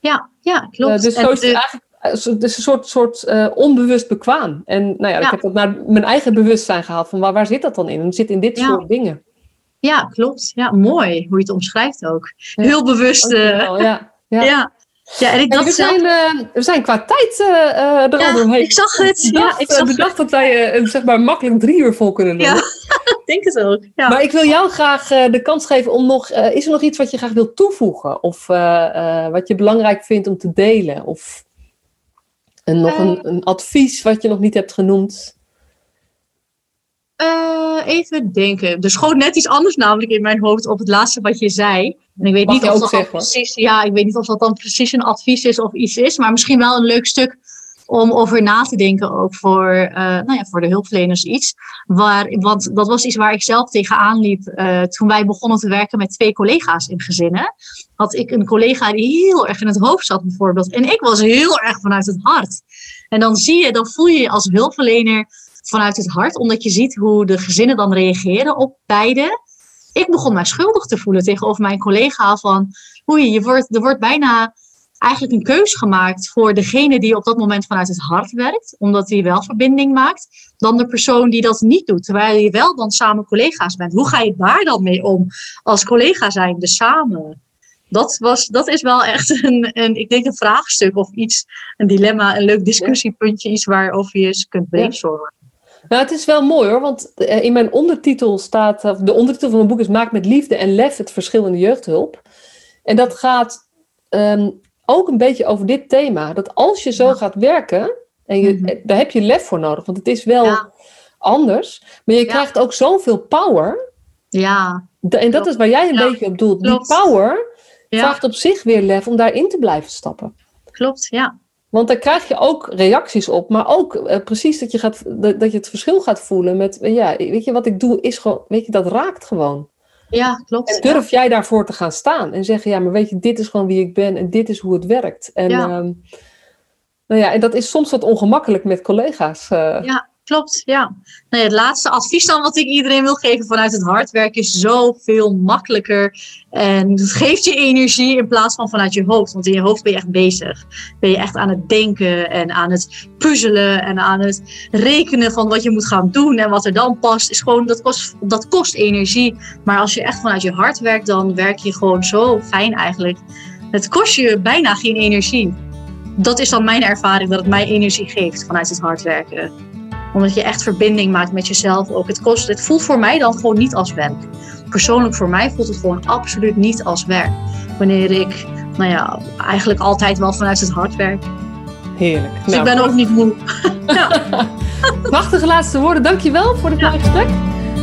[SPEAKER 2] Ja, ja, klopt.
[SPEAKER 1] Eh, dus
[SPEAKER 2] En
[SPEAKER 1] zo is het eigenlijk is een soort, soort eh, onbewust bekwaam. En nou ja,
[SPEAKER 2] Ja.
[SPEAKER 1] ik heb dat naar mijn eigen bewustzijn gehaald. Van waar, waar zit dat dan in? Het zit in dit
[SPEAKER 2] Ja.
[SPEAKER 1] soort dingen.
[SPEAKER 2] ja, klopt. Ja, mooi hoe je het omschrijft ook. Heel bewust. eh,
[SPEAKER 1] ja. Ja.
[SPEAKER 2] ja. ja, en ik
[SPEAKER 1] we,
[SPEAKER 2] zelf...
[SPEAKER 1] zijn, we zijn qua tijd eh, er al doorheen.
[SPEAKER 2] ik zag het.
[SPEAKER 1] Ik
[SPEAKER 2] Ja, ik zag
[SPEAKER 1] dag dat wij eh, zeg maar makkelijk drie uur vol kunnen doen.
[SPEAKER 2] Ja. Ik denk het ook. Ja.
[SPEAKER 1] Maar ik wil jou graag de kans geven om nog... is er nog iets wat je graag wilt toevoegen? Of wat je belangrijk vindt om te delen? Of en nog een,
[SPEAKER 2] Eh.
[SPEAKER 1] een advies wat je nog niet hebt genoemd?
[SPEAKER 2] Uh, even denken. Er schoot net iets anders namelijk in mijn hoofd op het laatste wat je zei. En ik weet niet of dat precies, ja, ik weet niet of dat dan precies een advies is of iets is, maar misschien wel een leuk stuk om over na te denken ook voor, uh, nou ja, voor de hulpverleners iets. Waar, want dat was iets waar ik zelf tegenaan liep uh, toen wij begonnen te werken met twee collega's in gezinnen. Had ik een collega die heel erg in het hoofd zat bijvoorbeeld. En ik was heel erg vanuit het hart. En dan zie je, dan voel je je als hulpverlener vanuit het hart, omdat je ziet hoe de gezinnen dan reageren op beide. Ik begon mij schuldig te voelen tegenover mijn collega van, oei, je wordt, er wordt bijna eigenlijk een keus gemaakt voor degene die op dat moment vanuit het hart werkt, omdat hij wel verbinding maakt, dan de persoon die dat niet doet, terwijl je wel dan samen collega's bent. Hoe ga je daar dan mee om als collega zijnde samen? Dat, was, dat is wel echt een, een, ik denk een vraagstuk of iets, een dilemma, een leuk discussiepuntje, iets waarover je eens kunt brainstormen.
[SPEAKER 3] Nou, het is wel mooi hoor, want eh, in mijn ondertitel staat, de ondertitel van mijn boek is Maak met liefde en lef het verschil in de jeugdhulp. En dat gaat ehm, ook een beetje over dit thema. Dat als je zo gaat werken, en je, mhm. daar heb je lef voor nodig, want het is wel anders. Maar je krijgt ook zoveel power.
[SPEAKER 2] Ja.
[SPEAKER 3] En dat is waar jij een beetje op doelt. Die power vraagt op zich weer lef om daarin te blijven stappen.
[SPEAKER 2] Klopt, ja.
[SPEAKER 3] Want daar krijg je ook reacties op, maar ook uh, precies dat je, gaat, dat, dat, je het verschil gaat voelen met, ja, weet je, wat ik doe is gewoon, weet je, dat raakt gewoon.
[SPEAKER 2] Ja, klopt.
[SPEAKER 3] En durf jij daarvoor te gaan staan en zeggen, ja, maar weet je, dit is gewoon wie ik ben en dit is hoe het werkt. En, ja. Ehm, nou ja, en dat is soms wat ongemakkelijk met collega's.
[SPEAKER 2] Uh, ja, Klopt, ja. Het laatste advies dan wat ik iedereen wil geven vanuit het hard werken is zoveel makkelijker. En het geeft je energie in plaats van vanuit je hoofd. Want in je hoofd ben je echt bezig. Ben je echt aan het denken en aan het puzzelen en aan het rekenen van wat je moet gaan doen en wat er dan past. Is gewoon, dat, kost, dat kost energie. Maar als je echt vanuit je hart werkt, dan werk je gewoon zo fijn eigenlijk. Het kost je bijna geen energie. Dat is dan mijn ervaring, dat het mij energie geeft vanuit het hard werken omdat je echt verbinding maakt met jezelf ook. Het, kost, het voelt voor mij dan gewoon niet als werk. Persoonlijk voor mij voelt het gewoon absoluut niet als werk. Wanneer ik, nou ja, eigenlijk altijd wel vanuit het hart werk.
[SPEAKER 3] Heerlijk.
[SPEAKER 2] Dus ik nou, ben ook niet moe.
[SPEAKER 3] ja. Prachtige laatste woorden. Dankjewel voor het ja. gesprek.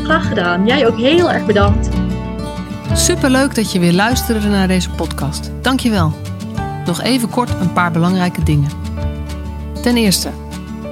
[SPEAKER 2] Graag gedaan. Jij ook heel erg bedankt.
[SPEAKER 1] Superleuk dat je weer luisterde naar deze podcast. Dankjewel. Nog even kort een paar belangrijke dingen. Ten eerste,